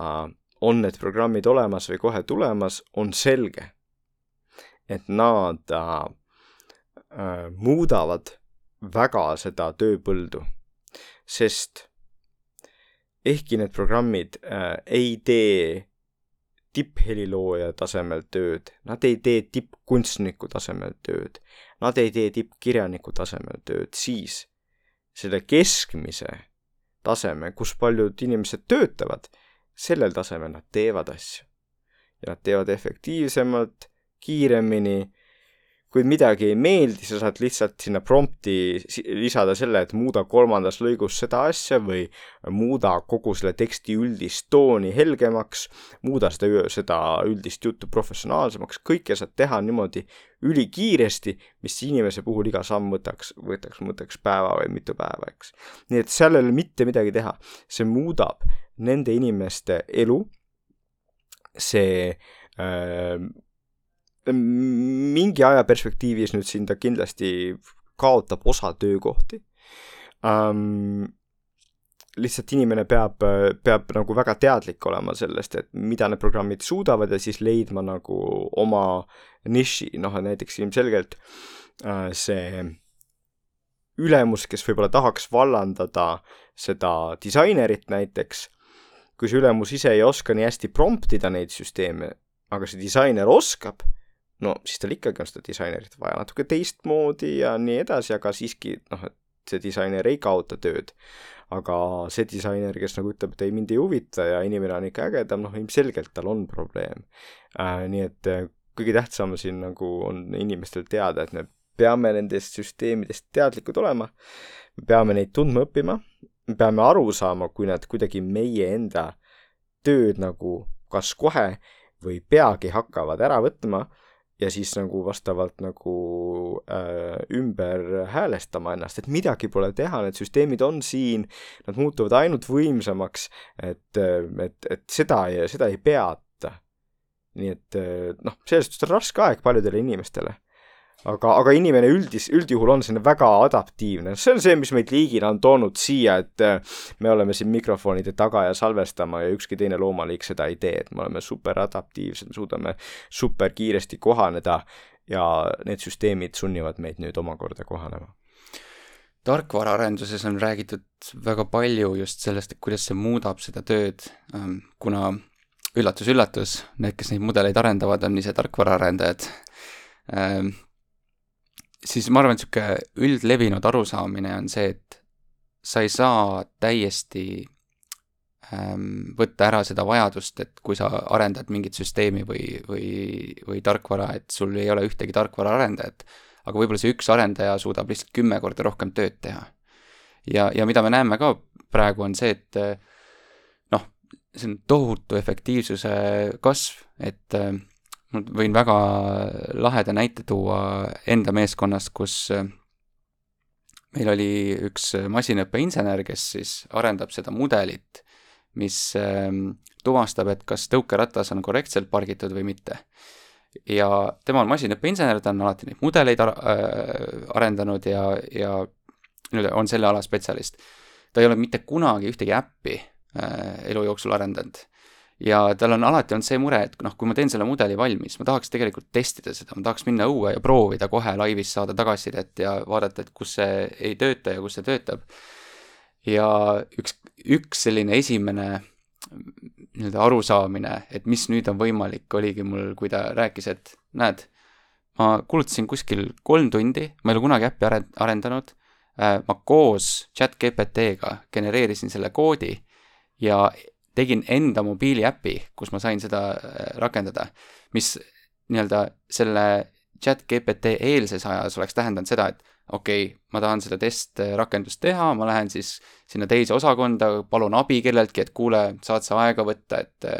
uh, on need programmid olemas või kohe tulemas, on selge, et nad äh, muudavad väga seda tööpõldu, sest ehkki need programmid äh, ei tee tipphelilooja tasemel tööd, nad ei tee tippkunstniku tasemel tööd, nad ei tee tippkirjaniku tasemel tööd, siis selle keskmise taseme, kus paljud inimesed töötavad, sellel tasemel nad teevad asju. ja nad teevad efektiivsemalt, kiiremini kui midagi ei meeldi, sa saad lihtsalt sinna prompti lisada selle, et muuda kolmandas lõigus seda asja või muuda kogu selle teksti üldist tooni helgemaks, muuda seda, seda üldist juttu professionaalsemaks, kõike saad teha niimoodi ülikiiresti, mis inimese puhul iga samm võtaks, võtaks, võtaks päeva või mitu päeva, eks. nii et seal ei ole mitte midagi teha, see muudab nende inimeste elu, see äh, mingi aja perspektiivis nüüd siin ta kindlasti kaotab osa töökohti um,. lihtsalt inimene peab, peab nagu väga teadlik olema sellest, et mida need programmid suudavad ja siis leidma nagu oma niši, noh näiteks ilmselgelt uh, see ülemus, kes võib-olla tahaks vallandada seda disainerit näiteks, kui see ülemus ise ei oska nii hästi promptida neid süsteeme, aga see disainer oskab no siis tal ikkagi on seda disainerit vaja natuke teistmoodi ja nii edasi, aga siiski noh, et see disainer ei kaota tööd. aga see disainer, kes nagu ütleb, et ei, mind ei huvita ja inimene on ikka ägedam, noh ilmselgelt tal on probleem äh,. nii et äh, kõige tähtsam siin nagu on inimestel teada, et me peame nendest süsteemidest teadlikud olema, me peame neid tundma õppima, me peame aru saama, kui nad kuidagi meie enda tööd nagu kas kohe või peagi hakkavad ära võtma ja siis nagu vastavalt nagu äh, ümber häälestama ennast, et midagi pole teha, need süsteemid on siin, nad muutuvad ainult võimsamaks, et, et, et seda, seda ei peata. nii et noh, selles suhtes on raske aeg paljudele inimestele aga, aga inimene üldis, üldjuhul on selline väga adaptiivne, see on see, mis meid liigina on toonud siia, et äh, me oleme siin mikrofonide taga ja salvestama ja ükski teine loomaliik seda ei tee, et me oleme super adaptiivsed, me suudame super kiiresti kohaneda ja need süsteemid sunnivad meid nüüd omakorda kohanema. Tarkvaraarenduses on räägitud väga palju just sellest, et kuidas see muudab seda tööd, ähm, kuna üllatus-üllatus, need, kes neid mudeleid arendavad, on ise tarkvaraarendajad. Ähm, siis ma arvan, et niisugune üldlevinud arusaamine on see, et sa ei saa täiesti ähm, võtta ära seda vajadust, et kui sa arendad mingit süsteemi või, või, või tarkvara, et sul ei ole ühtegi tarkvaraarendajat, aga võib-olla see üks arendaja suudab lihtsalt kümme korda rohkem tööd teha. ja, ja mida me näeme ka praegu, on see, et noh, see on tohutu efektiivsuse kasv, et äh, ma võin väga laheda näite tuua enda meeskonnast, kus äh, meil oli üks masinõppeinsener, kes siis arendab seda mudelit, mis ähm, tuvastab, et kas tõukeratas on korrektselt pargitud või mitte. ja tema on masinõppeinsener, ta on alati neid mudeleid ar äh, arendanud ja, ja nii-öelda on selle ala spetsialist. ta ei ole mitte kunagi ühtegi äppi äh, elu jooksul arendanud ja tal on alati olnud see mure, et noh, kui ma teen selle mudeli valmis, ma tahaks tegelikult testida seda, ma tahaks minna õue ja proovida kohe laivis saada tagasisidet ja vaadata, et kus see ei tööta ja kus see töötab. ja üks, üks selline esimene nii-öelda arusaamine, et mis nüüd on võimalik, oligi mul, kui ta rääkis, et näed, ma kulutasin kuskil kolm tundi, ma ei ole kunagi äppi arendanud, äh, ma koos chat GPT-ga genereerisin selle koodi ja tegin enda mobiiliäpi, kus ma sain seda äh, rakendada, mis nii-öelda selle chat GPT eelses ajas oleks tähendanud seda, et okei okay,, ma tahan seda testrakendust teha, ma lähen siis sinna teise osakonda, palun abi kelleltki, et kuule, saad sa aega võtta, et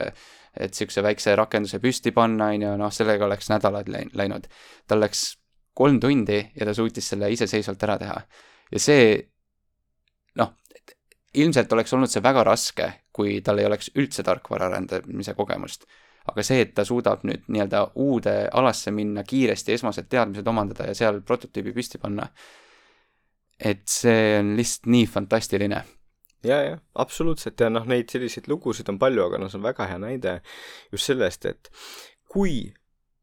et niisuguse väikse rakenduse püsti panna, on ju, noh, sellega oleks nädalad läinud. tal läks kolm tundi ja ta suutis selle iseseisvalt ära teha. ja see ilmselt oleks olnud see väga raske, kui tal ei oleks üldse tarkvara arendamise kogemust. aga see, et ta suudab nüüd nii-öelda uude alasse minna kiiresti, esmased teadmised omandada ja seal prototüübi püsti panna, et see on lihtsalt nii fantastiline. Ja, jah, absoluutselt. Ja noh, neid selliseid lugusid on palju, aga noh, see on väga hea näide just sellest, et kui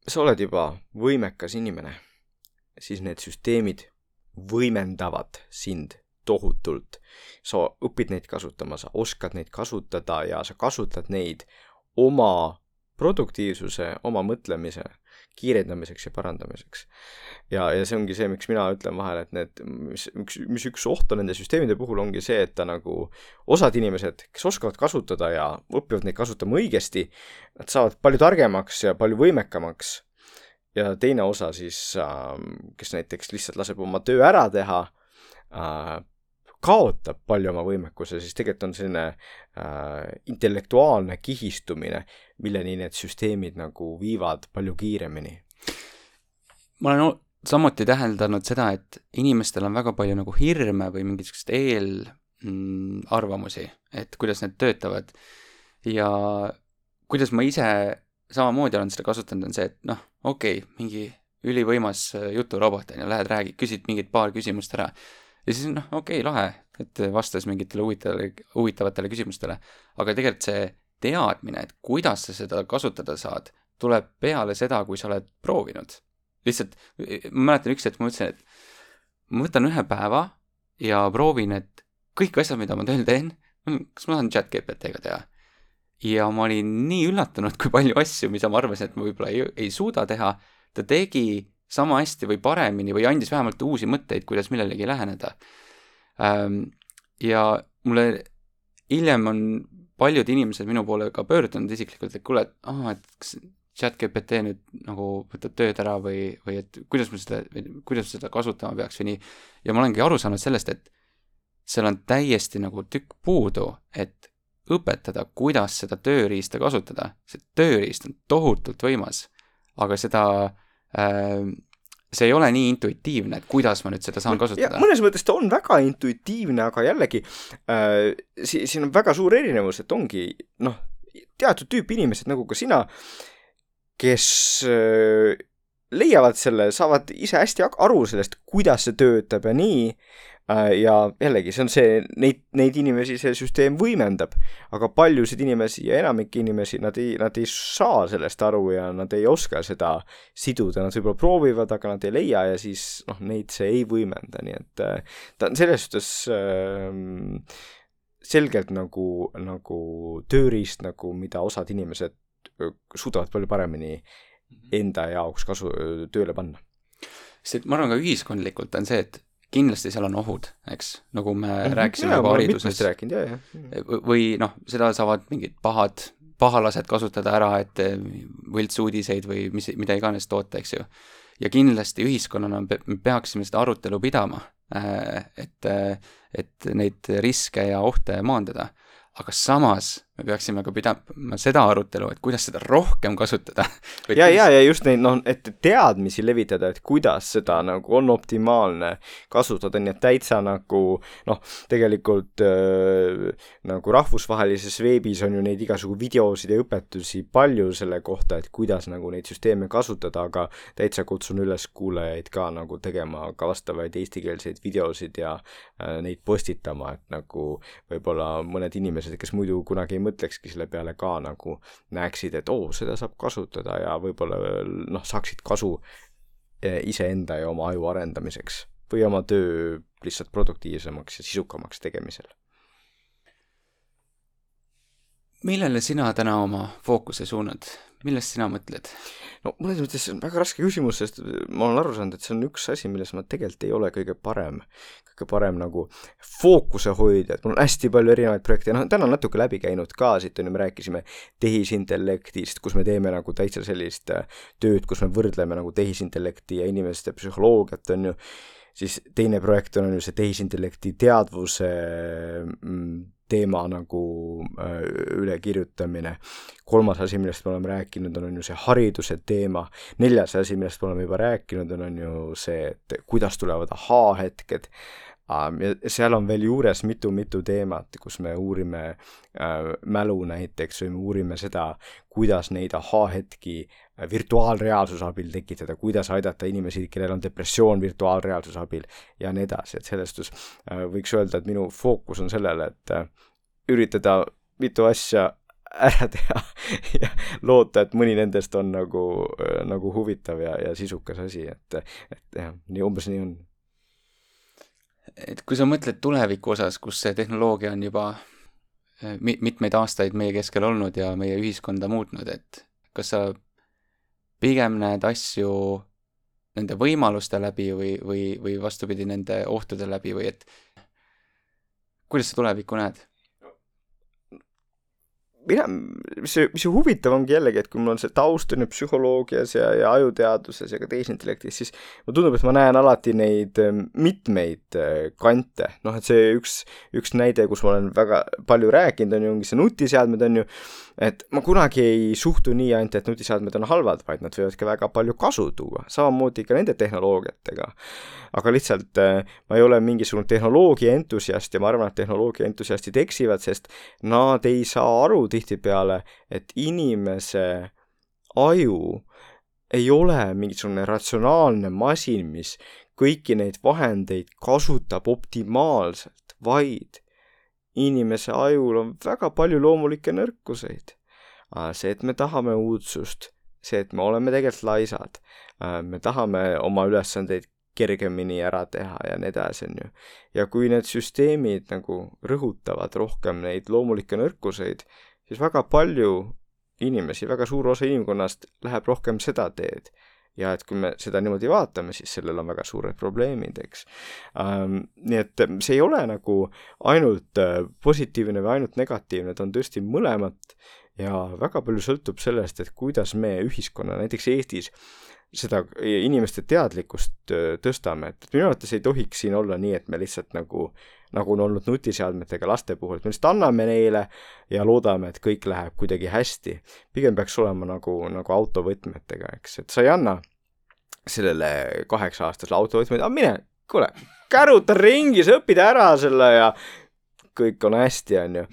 sa oled juba võimekas inimene, siis need süsteemid võimendavad sind tohutult. sa õpid neid kasutama, sa oskad neid kasutada ja sa kasutad neid oma produktiivsuse, oma mõtlemise kiirendamiseks ja parandamiseks. ja, ja see ongi see, miks mina ütlen vahel, et need, mis, üks, mis üks oht on nende süsteemide puhul, ongi see, et ta nagu, osad inimesed, kes oskavad kasutada ja õpivad neid kasutama õigesti, nad saavad palju targemaks ja palju võimekamaks ja teine osa siis, ähm, kes näiteks lihtsalt laseb oma töö ära teha, äh, kaotab palju oma võimekuse, siis tegelikult on selline äh, intellektuaalne kihistumine, milleni need süsteemid nagu viivad palju kiiremini. ma olen samuti täheldanud seda, et inimestel on väga palju nagu hirme või mingisuguseid eelarvamusi mm,, et kuidas need töötavad. ja kuidas ma ise samamoodi olen seda kasutanud, on see, et noh, okei okay,, mingi ülivõimas juturobot on ju, lähed räägid, küsid mingid paar küsimust ära ja siis noh, okei okay,, lahe, et vastas mingitele huvitavatele, huvitavatele küsimustele. aga tegelikult see teadmine, et kuidas sa seda kasutada saad, tuleb peale seda, kui sa oled proovinud. lihtsalt, ma mäletan üks hetk ma mõtlesin, et ma võtan ühe päeva ja proovin, et kõik asjad, mida ma tööl teen, kas ma saan chat GPT-ga teha. ja ma olin nii üllatunud, kui palju asju, mida ma arvasin, et ma võib-olla ei, ei suuda teha, ta tegi sama hästi või paremini või andis vähemalt uusi mõtteid, kuidas millelegi läheneda. Ähm, ja mulle hiljem on paljud inimesed minu poole ka pöördunud isiklikult, et kuule, et aa, et kas chat GPT nüüd nagu võtab tööd ära või, või et kuidas ma seda, kuidas seda kasutama peaks või nii. ja ma olengi aru saanud sellest, et seal on täiesti nagu tükk puudu, et õpetada, kuidas seda tööriista kasutada. see tööriist on tohutult võimas, aga seda Äh, see ei ole nii intuitiivne, et kuidas ma nüüd seda saan kasutada. mõnes mõttes ta on väga intuitiivne, aga jällegi äh, si-, siin on väga suur erinevus, et ongi noh, teatud tüüpi inimesed, nagu ka sina, kes äh, leiavad selle, saavad ise hästi aru sellest, kuidas see töötab ja nii, äh, ja jällegi, see on see, neid, neid inimesi see süsteem võimendab, aga paljusid inimesi ja enamik inimesi, nad ei, nad ei saa sellest aru ja nad ei oska seda siduda, nad võib-olla proovivad, aga nad ei leia ja siis noh, neid see ei võimenda, nii et äh, ta on selles suhtes äh, selgelt nagu, nagu tööriist nagu, mida osad inimesed suudavad palju paremini mhm. enda jaoks kasu, tööle panna. sest ma arvan ka ühiskondlikult on see, et kindlasti seal on ohud, eks, nagu me mm -hmm. rääkisime juba hariduses. rääkinud, jah, jah. või noh, seda saavad mingid pahad, pahalased kasutada ära, et eh, võltsuudiseid või mis, mida iganes toota, eks ju. ja kindlasti ühiskonnana me peaksime seda arutelu pidama, eh, et, eh, et neid riske ja ohte maandada. aga samas me peaksime ka pidama seda arutelu, et kuidas seda rohkem kasutada. (laughs) ja, ja, ja just neid, noh, et teadmisi levitada, et kuidas seda nagu on optimaalne kasutada, nii et täitsa nagu noh, tegelikult äh, nagu rahvusvahelises veebis on ju neid igasugu videosid ja õpetusi palju selle kohta, et kuidas nagu neid süsteeme kasutada, aga täitsa kutsun üles kuulajaid ka nagu tegema ka vastavaid eestikeelseid videosid ja äh, neid postitama, et nagu võib-olla mõned inimesed, kes muidu kunagi ei mõtlekski selle peale ka nagu näeksid, et oo, seda saab kasutada ja võib-olla noh, saaksid kasu eh, iseenda ja oma aju arendamiseks või oma töö lihtsalt produktiivsemaks ja sisukamaks tegemisel. Millele sina täna oma fookuse suunad, millest sina mõtled? no mõnes mõttes see on väga raske küsimus, sest ma olen aru saanud, et see on üks asi, milles ma tegelikult ei ole kõige parem, kõige parem nagu fookuse hoidja, et mul on hästi palju erinevaid projekte, noh, täna natuke läbi käinud ka siit, on ju, me rääkisime tehisintellektist, kus me teeme nagu täitsa sellist äh, tööd, kus me võrdleme nagu tehisintellekti ja inimeste psühholoogiat, on ju, siis teine projekt on, on ju see tehisintellekti teadvuse mm, teema nagu äh, ülekirjutamine. kolmas asi, millest me oleme rääkinud, on, on ju see hariduse teema. neljas asi, millest me oleme juba rääkinud, on, on ju see, et kuidas tulevad ahaa-hetked ja seal on veel juures mitu-mitu teemat, kus me uurime äh, mälu näiteks või me uurime seda, kuidas neid ahaa-hetki äh, virtuaalreaalsuse abil tekitada, kuidas aidata inimesi, kellel on depressioon virtuaalreaalsuse abil ja nii edasi, et selles suhtes äh, võiks öelda, et minu fookus on sellele, et äh, üritada mitu asja ära teha (laughs) ja loota, et mõni nendest on nagu, äh, nagu huvitav ja, ja sisukas asi, et, et jah, nii umbes nii on. Et kui sa mõtled tuleviku osas, kus see tehnoloogia on juba mi-, mitmeid aastaid meie keskel olnud ja meie ühiskonda muutnud, et kas sa pigem näed asju nende võimaluste läbi või, või, või vastupidi, nende ohtude läbi või et kuidas sa tulevikku näed? mina, mis see, mis see huvitav ongi jällegi, et kui mul on see taust on ju psühholoogias ja, ja ajuteaduses ja ka tehisintellektis, siis mulle tundub, et ma näen alati neid ähm, mitmeid äh, kante, noh et see üks, üks näide, kus ma olen väga palju rääkinud, on ju, ongi see nutiseadmed, on ju, et ma kunagi ei suhtu nii ainult, et nutiseadmed on halvad, vaid nad võivad ka väga palju kasu tuua, samamoodi ka nende tehnoloogiatega. aga lihtsalt äh, ma ei ole mingisugune tehnoloogia entusiast ja ma arvan, et tehnoloogia entusiastid eksivad, sest nad ei saa aru tihtipeale, et inimese aju ei ole mingisugune ratsionaalne masin, mis kõiki neid vahendeid kasutab optimaalselt, vaid inimese ajul on väga palju loomulikke nõrkuseid. see, et me tahame uudsust, see, et me oleme tegelikult laisad, me tahame oma ülesandeid kergemini ära teha ja nii edasi, on ju. ja kui need süsteemid nagu rõhutavad rohkem neid loomulikke nõrkuseid, siis väga palju inimesi, väga suur osa inimkonnast läheb rohkem seda teed ja et kui me seda niimoodi vaatame, siis sellel on väga suured probleemid, eks ähm,. nii et see ei ole nagu ainult äh, positiivne või ainult negatiivne, ta on tõesti mõlemat ja väga palju sõltub sellest, et kuidas me ühiskonna, näiteks Eestis, seda inimeste teadlikkust äh, tõstame, et minu arvates ei tohiks siin olla nii, et me lihtsalt nagu nagu on olnud nutiseadmetega laste puhul, et me lihtsalt anname neile ja loodame, et kõik läheb kuidagi hästi. pigem peaks olema nagu, nagu autovõtmetega, eks, et sa ei anna sellele kaheksa-aastasele autovõtmele, mine, kuule, käruta ringi, sa õpid ära selle ja kõik on hästi, on ju.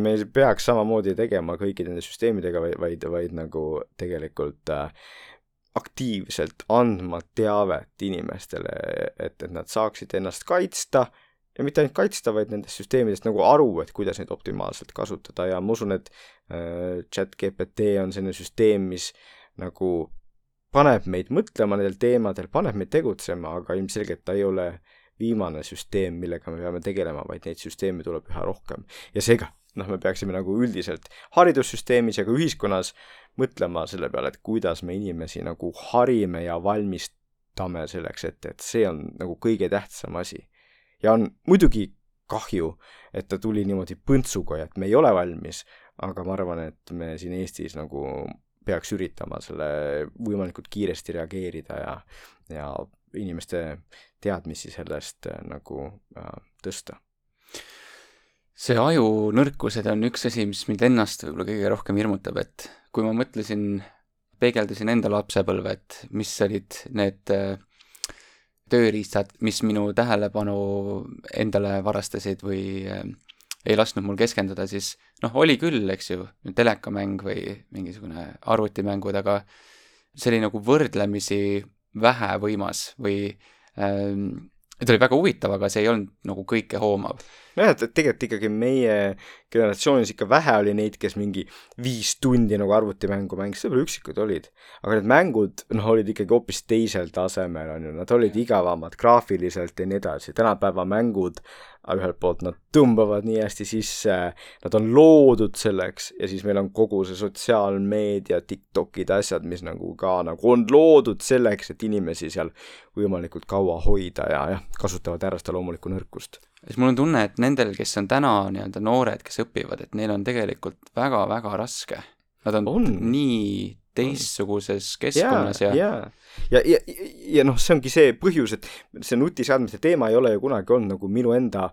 me ei peaks samamoodi tegema kõikide nende süsteemidega, vaid, vaid, vaid nagu tegelikult äh, aktiivselt andma teavet inimestele, et, et nad saaksid ennast kaitsta ja mitte ainult kaitsta, vaid nendest süsteemidest nagu aru, et kuidas neid optimaalselt kasutada ja ma usun, et äh, chat GPT on selline süsteem, mis nagu paneb meid mõtlema nendel teemadel, paneb meid tegutsema, aga ilmselgelt ta ei ole viimane süsteem, millega me peame tegelema, vaid neid süsteeme tuleb üha rohkem. ja seega, noh, me peaksime nagu üldiselt haridussüsteemis ja ka ühiskonnas mõtlema selle peale, et kuidas me inimesi nagu harime ja valmistame selleks, et, et see on nagu kõige tähtsam asi ja on muidugi kahju, et ta tuli niimoodi põntsuga ja et me ei ole valmis, aga ma arvan, et me siin Eestis nagu peaks üritama selle võimalikult kiiresti reageerida ja, ja inimeste teadmisi sellest äh, nagu äh, tõsta. see aju nõrkused on üks asi, mis mind ennast võib-olla kõige rohkem hirmutab, et kui ma mõtlesin, peegeldasin enda lapsepõlve, et mis olid need äh, tööriistad, mis minu tähelepanu endale varastasid või äh, ei lasknud mul keskenduda, siis noh, oli küll, eks ju, telekamäng või mingisugune arvutimängud, aga see oli nagu võrdlemisi vähevõimas või ähm, ta oli väga huvitav, aga see ei olnud nagu kõike hoomav. nojah, et tegelikult ikkagi meie generatsioonis ikka vähe oli neid, kes mingi viis tundi nagu arvutimängu mängisid, võib-olla üksikud olid. aga need mängud, noh, olid ikkagi hoopis teisel tasemel, on ju, nad olid igavamad graafiliselt ja nii edasi, tänapäeva mängud ühelt poolt nad tõmbavad nii hästi sisse, nad on loodud selleks ja siis meil on kogu see sotsiaalmeedia, Tiktokid, asjad, mis nagu ka nagu on loodud selleks, et inimesi seal võimalikult kaua hoida ja jah, kasutavad ära seda loomulikku nõrkust. siis mul on tunne, et nendel, kes on täna nii-öelda noored, kes õpivad, et neil on tegelikult väga-väga raske. Nad on, on. nii teistsuguses keskkonnas ja, ja, ja, ja, ja, ja noh, see ongi see põhjus, et see nutiseadmete teema ei ole ju kunagi olnud nagu minu enda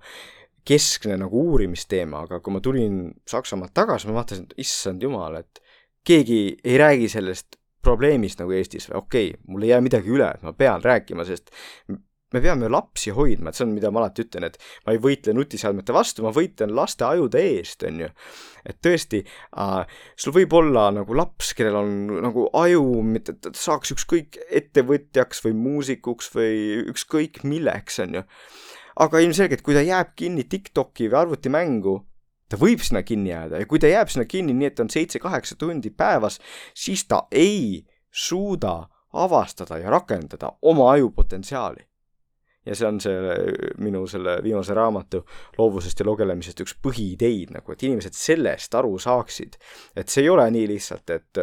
keskne nagu uurimisteema, aga kui ma tulin Saksamaalt tagasi, ma vaatasin, et issand jumal, et keegi ei räägi sellest probleemist nagu Eestis või okei okay,, mul ei jää midagi üle, et ma pean rääkima, sest me peame lapsi hoidma, et see on, mida ma alati ütlen, et ma ei võitle nutiseadmete vastu, ma võitlen laste ajude eest, on ju. et tõesti äh,, sul võib olla nagu laps, kellel on nagu aju, mitte ta saaks ükskõik ettevõtjaks või muusikuks või ükskõik milleks, on ju. aga ilmselgelt, kui ta jääb kinni TikToki või arvutimängu, ta võib sinna kinni jääda ja kui ta jääb sinna kinni nii, et ta on seitse-kaheksa tundi päevas, siis ta ei suuda avastada ja rakendada oma aju potentsiaali ja see on see minu selle viimase raamatu loovusest ja lugelemisest üks põhiideid nagu, et inimesed sellest aru saaksid. et see ei ole nii lihtsalt, et,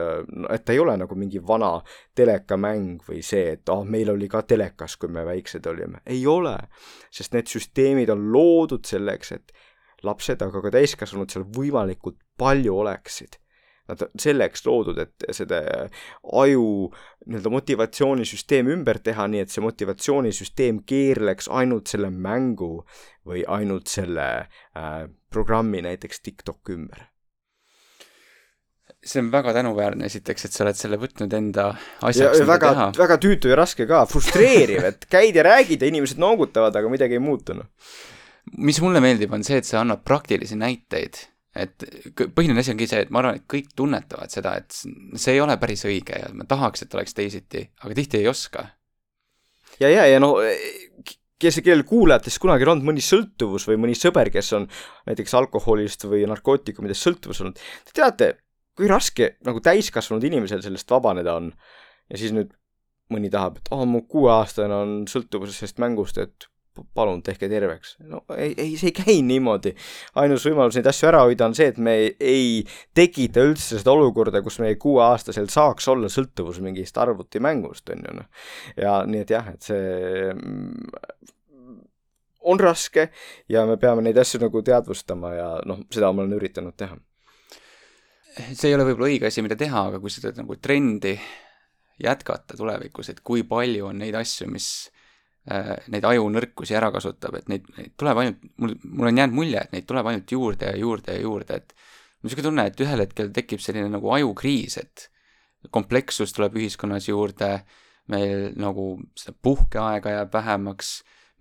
et ta ei ole nagu mingi vana telekamäng või see, et ah oh,, meil oli ka telekas, kui me väiksed olime. ei ole, sest need süsteemid on loodud selleks, et lapsed, aga ka täiskasvanud seal võimalikult palju oleksid nad on selleks loodud, et seda aju nii-öelda motivatsioonisüsteem ümber teha, nii et see motivatsioonisüsteem keerleks ainult selle mängu või ainult selle äh, programmi, näiteks TikTok ümber see on väga tänuväärne esiteks, et sa oled selle võtnud enda asjaks. väga, väga tüütu ja raske ka, frustreeriv, et käid ja räägid ja inimesed noogutavad, aga midagi ei muutunud. mis mulle meeldib, on see, et sa annad praktilisi näiteid et põhiline asi ongi see, et ma arvan, et kõik tunnetavad seda, et see ei ole päris õige ja ma tahaks, et oleks teisiti, aga tihti ei oska. ja, ja, ja no kes, kellel kuulajatest kunagi on olnud mõni sõltuvus või mõni sõber, kes on näiteks alkoholist või narkootikumidest sõltuvus olnud, te teate, kui raske nagu täiskasvanud inimesel sellest vabaneda on. ja siis nüüd mõni tahab, et oh, mu kuueaastane on sõltuvuses sellest mängust, et palun tehke terveks. no ei, ei, see ei käi niimoodi. ainus võimalus neid asju ära hoida on see, et me ei, ei tekita üldse seda olukorda, kus meie kuueaastasel saaks olla sõltuvus mingist arvutimängust, on ju, noh. ja nii et jah, et see mm, on raske ja me peame neid asju nagu teadvustama ja noh, seda ma olen üritanud teha. see ei ole võib-olla õige asi, mida teha, aga kui seda nagu trendi jätkata tulevikus, et kui palju on neid asju, mis neid ajunõrkusi ära kasutab, et neid, neid tuleb ainult, mul, mul on jäänud mulje, et neid tuleb ainult juurde ja juurde ja juurde, et mul niisugune tunne, et ühel hetkel tekib selline nagu ajukriis, et komplekssus tuleb ühiskonnas juurde, meil nagu seda puhkeaega jääb vähemaks,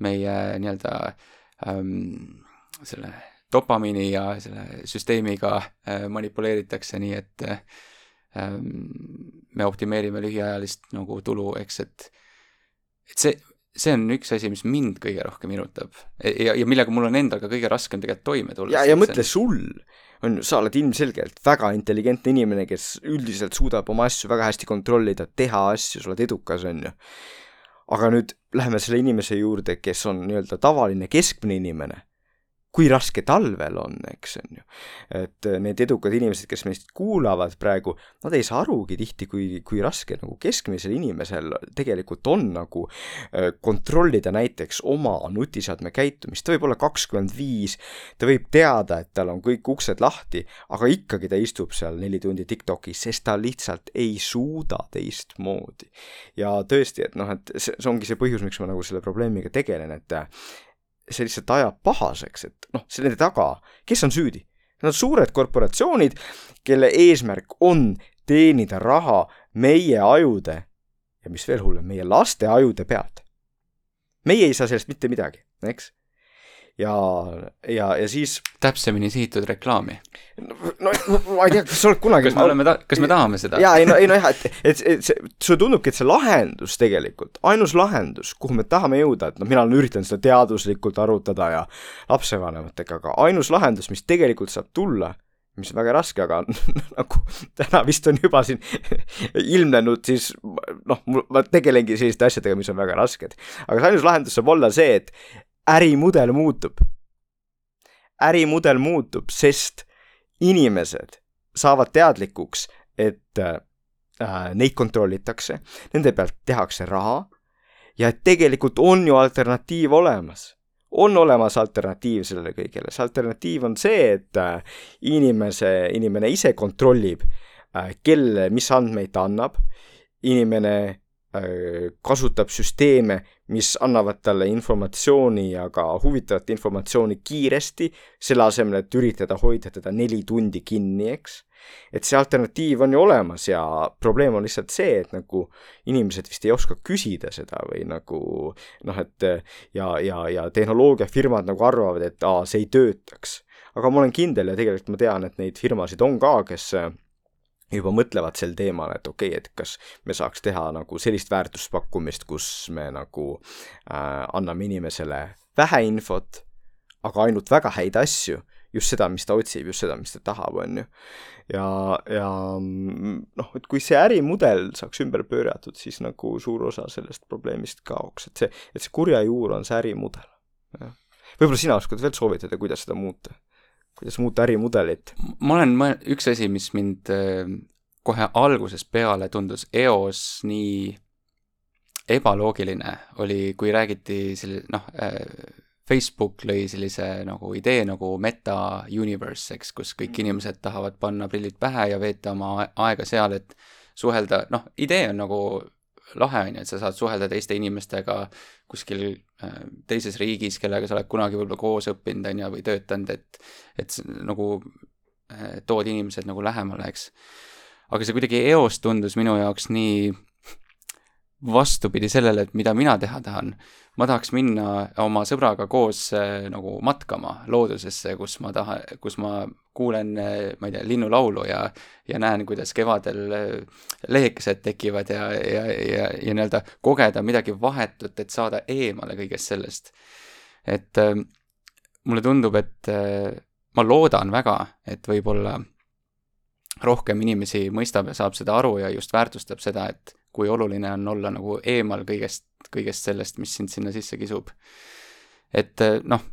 meie nii-öelda ähm, selle dopamiini ja selle süsteemiga äh, manipuleeritakse nii, et äh, me optimeerime lühiajalist nagu tulu, eks, et et see, see on üks asi, mis mind kõige rohkem inutab ja, ja millega mul on endal ka kõige raskem tegelikult toime tulla. ja, ja mõtle sul, on ju, sa oled ilmselgelt väga intelligentne inimene, kes üldiselt suudab oma asju väga hästi kontrollida, teha asju, sa oled edukas, on ju. aga nüüd läheme selle inimese juurde, kes on nii-öelda tavaline keskmine inimene kui raske talvel on, eks on ju. et äh, need edukad inimesed, kes meist kuulavad praegu, nad ei saa arugi tihti, kui, kui raske nagu keskmisel inimesel tegelikult on nagu äh, kontrollida näiteks oma nutiseadme käitumist, ta võib olla kakskümmend viis, ta võib teada, et tal on kõik uksed lahti, aga ikkagi ta istub seal neli tundi Tiktokis, sest ta lihtsalt ei suuda teistmoodi. ja tõesti, et noh, et see ongi see põhjus, miks ma nagu selle probleemiga tegelen, et see lihtsalt ajab pahaseks, et noh, selle taga, kes on süüdi? Need on suured korporatsioonid, kelle eesmärk on teenida raha meie ajude ja mis veel hullem, meie laste ajude pealt. meie ei saa sellest mitte midagi, eks ja, ja, ja siis täpsemini sihitud reklaami. no ma ei tea, kas sa oled kunagi kas me oleme ta-, kas me tahame seda? jaa, ei no, ei no jah, et, et, et see, sulle tundubki, et see lahendus tegelikult, ainus lahendus, kuhu me tahame jõuda, et noh, mina olen üritanud seda teaduslikult arutada ja lapsevanematega, aga ainus lahendus, mis tegelikult saab tulla, mis on väga raske, aga (laughs) nagu täna vist on juba siin (laughs) ilmnenud, siis noh, ma tegelengi selliste asjadega, mis on väga rasked. aga see ainus lahendus saab olla see, et ärimudel muutub. ärimudel muutub, sest inimesed saavad teadlikuks, et äh, neid kontrollitakse, nende pealt tehakse raha ja et tegelikult on ju alternatiiv olemas. on olemas alternatiiv sellele kõigele, see alternatiiv on see, et äh, inimese, inimene ise kontrollib äh,, kelle, mis andmeid ta annab, inimene kasutab süsteeme, mis annavad talle informatsiooni ja ka huvitavat informatsiooni kiiresti, selle asemel, et üritada hoida teda neli tundi kinni, eks. et see alternatiiv on ju olemas ja probleem on lihtsalt see, et nagu inimesed vist ei oska küsida seda või nagu noh, et ja, ja, ja tehnoloogiafirmad nagu arvavad, et aa, see ei töötaks. aga ma olen kindel ja tegelikult ma tean, et neid firmasid on ka, kes juba mõtlevad sel teemal, et okei okay,, et kas me saaks teha nagu sellist väärtuspakkumist, kus me nagu äh, anname inimesele vähe infot, aga ainult väga häid asju, just seda, mis ta otsib, just seda, mis ta tahab, on ju. ja, ja noh, et kui see ärimudel saaks ümber pööratud, siis nagu suur osa sellest probleemist kaoks, et see, et see kurja juur on see ärimudel. võib-olla sina oskad veel soovitada, kuidas seda muuta? Kuidas muuta ärimudelit? ma olen üks asi, mis mind äh, kohe algusest peale tundus eos nii ebaloogiline, oli, kui räägiti selle, noh, äh, Facebook lõi sellise nagu idee nagu meta universe, eks, kus kõik mm. inimesed tahavad panna prillid pähe ja veeta oma aega seal, et suhelda, noh, idee on nagu lahe, on ju, et sa saad suhelda teiste inimestega kuskil äh, teises riigis, kellega sa oled kunagi võib-olla koos õppinud, on ju, või töötanud, et et nagu äh, tood inimesed nagu lähemale, eks. aga see kuidagi eos tundus minu jaoks nii vastupidi sellele, et mida mina teha tahan. ma tahaks minna oma sõbraga koos äh, nagu matkama loodusesse, kus ma tahan, kus ma kuulen, äh, ma ei tea, linnulaulu ja, ja näen, kuidas kevadel äh, lehekesed tekivad ja, ja, ja, ja nii-öelda kogeda midagi vahetut, et saada eemale kõigest sellest. et mulle tundub, et ma loodan väga, et võib-olla rohkem inimesi mõistab ja saab seda aru ja just väärtustab seda, et kui oluline on olla nagu eemal kõigest, kõigest sellest, mis sind sinna sisse kisub. et eh, noh,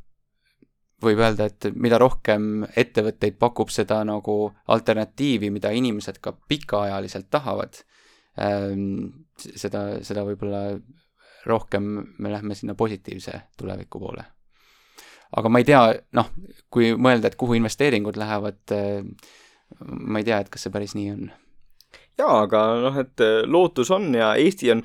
võib öelda, et mida rohkem ettevõtteid pakub seda nagu alternatiivi, mida inimesed ka pikaajaliselt tahavad, ehm, seda, seda võib-olla rohkem me lähme sinna positiivse tuleviku poole. aga ma ei tea, noh, kui mõelda, et kuhu investeeringud lähevad, eh, ma ei tea, et kas see päris nii on jaa, aga noh, et äh, lootus on ja Eesti on,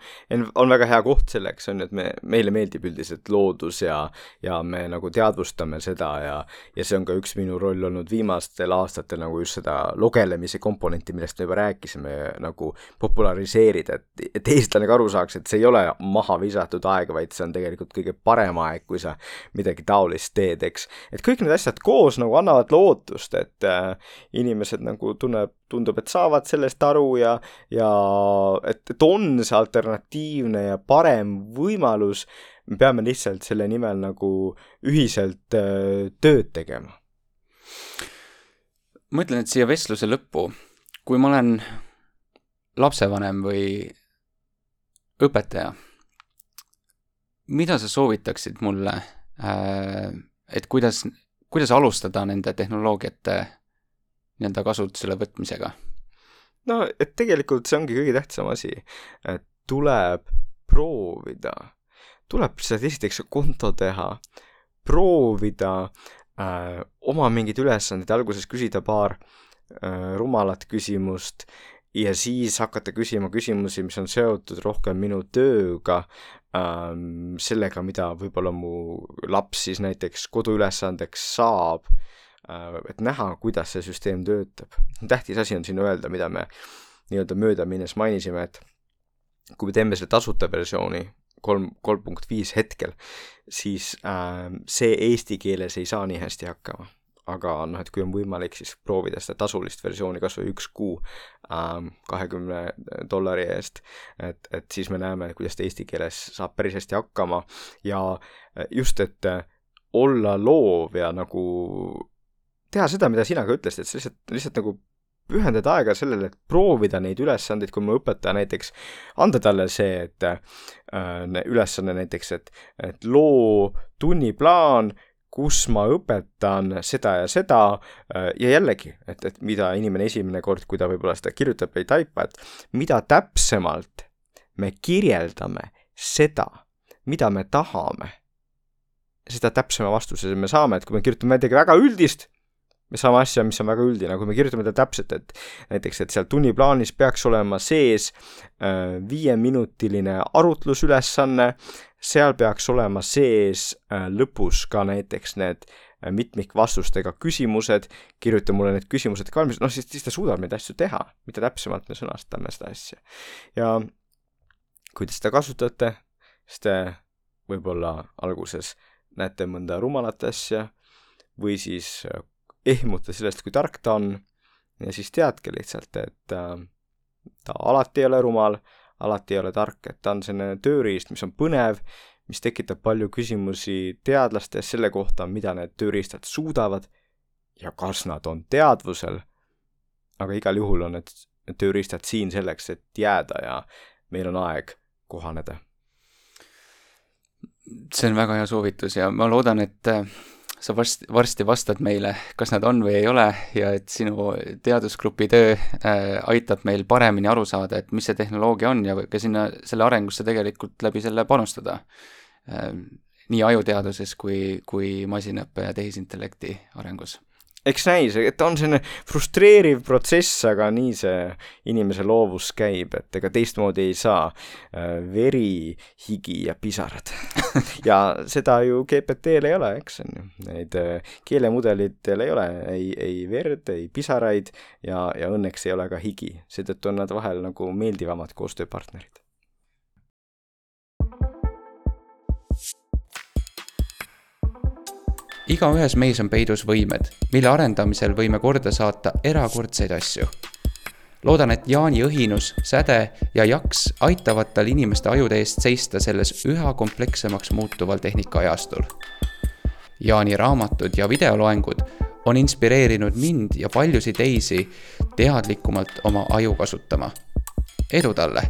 on väga hea koht selleks, on ju, et me, meile meeldib üldiselt loodus ja ja me nagu teadvustame seda ja ja see on ka üks minu roll olnud viimastel aastatel nagu just seda lugelemise komponenti, millest me juba rääkisime, nagu populariseerida, et, et eestlane ka aru saaks, et see ei ole maha visatud aeg, vaid see on tegelikult kõige parem aeg, kui sa midagi taolist teed, eks. et kõik need asjad koos nagu annavad lootust, et äh, inimesed nagu tunneb, tundub, et saavad sellest aru ja, ja et, et on see alternatiivne ja parem võimalus, me peame lihtsalt selle nimel nagu ühiselt tööd tegema. ma ütlen, et siia vestluse lõppu, kui ma olen lapsevanem või õpetaja, mida sa soovitaksid mulle, äh, et kuidas, kuidas alustada nende tehnoloogiate nii-öelda kasutusele võtmisega? no et tegelikult see ongi kõige tähtsam asi, et tuleb proovida, tuleb lihtsalt esiteks konto teha, proovida äh, oma mingeid ülesandeid, alguses küsida paar äh, rumalat küsimust ja siis hakata küsima küsimusi, mis on seotud rohkem minu tööga ähm,, sellega, mida võib-olla mu laps siis näiteks koduülesandeks saab et näha, kuidas see süsteem töötab. tähtis asi on siin öelda, mida me nii-öelda möödaminnes mainisime, et kui me teeme selle tasuta versiooni, kolm, kolm punkt viis hetkel, siis äh, see eesti keeles ei saa nii hästi hakkama. aga noh, et kui on võimalik, siis proovida seda tasulist versiooni kas või üks kuu ähm, kahekümne dollari eest, et, et siis me näeme, kuidas ta eesti keeles saab päris hästi hakkama ja just, et olla loov ja nagu teha seda, mida sina ka ütlesid, et sa lihtsalt, lihtsalt nagu pühendad aega sellele, et proovida neid ülesandeid, kui mu õpetaja näiteks, anda talle see, et äh, ülesanne näiteks, et, et loo tunniplaan, kus ma õpetan seda ja seda äh, ja jällegi, et, et mida inimene esimene kord, kui ta võib-olla seda kirjutab, ei taipa, et mida täpsemalt me kirjeldame seda, mida me tahame, seda täpsema vastuse me saame, et kui me kirjutame midagi väga üldist, saame asja, mis on väga üldine, kui me kirjutame ta täpselt, et näiteks, et seal tunniplaanis peaks olema sees äh, viieminutiline arutlusülesanne, seal peaks olema sees äh, lõpus ka näiteks need äh, mitmikvastustega küsimused, kirjuta mulle need küsimused ka noh siis, siis ta suudab neid asju teha, mida täpsemalt me sõnastame seda asja. ja kui te seda kasutate, siis te võib-olla alguses näete mõnda rumalat asja või siis ehmuta sellest, kui tark ta on ja siis teadki lihtsalt, et äh, ta alati ei ole rumal, alati ei ole tark, et ta on selline tööriist, mis on põnev, mis tekitab palju küsimusi teadlastes selle kohta, mida need tööriistad suudavad ja kas nad on teadvusel, aga igal juhul on need tööriistad siin selleks, et jääda ja meil on aeg kohaneda. see on väga hea soovitus ja ma loodan, et sa varsti, varsti vastad meile, kas nad on või ei ole ja et sinu teadusgrupi töö äh, aitab meil paremini aru saada, et mis see tehnoloogia on ja ka sinna, selle arengusse tegelikult läbi selle panustada äh,. nii ajuteaduses kui, kui masinaõppe ja tehisintellekti arengus eks näis, et on selline frustreeriv protsess, aga nii see inimese loovus käib, et ega teistmoodi ei saa. Äh, veri, higi ja pisarad (laughs) ja seda ju GPT-l ei ole, eks on ju. Neid äh, keelemudelitel ei ole ei, ei verd, ei pisaraid ja, ja õnneks ei ole ka higi. seetõttu on nad vahel nagu meeldivamad koostööpartnerid igaühes meis on peidus võimed, mille arendamisel võime korda saata erakordseid asju. loodan, et Jaani õhinus, säde ja jaks aitavad tal inimeste ajude eest seista selles üha komplekssemaks muutuval tehnikaajastul. Jaani raamatud ja videoloengud on inspireerinud mind ja paljusid teisi teadlikumalt oma aju kasutama. edu talle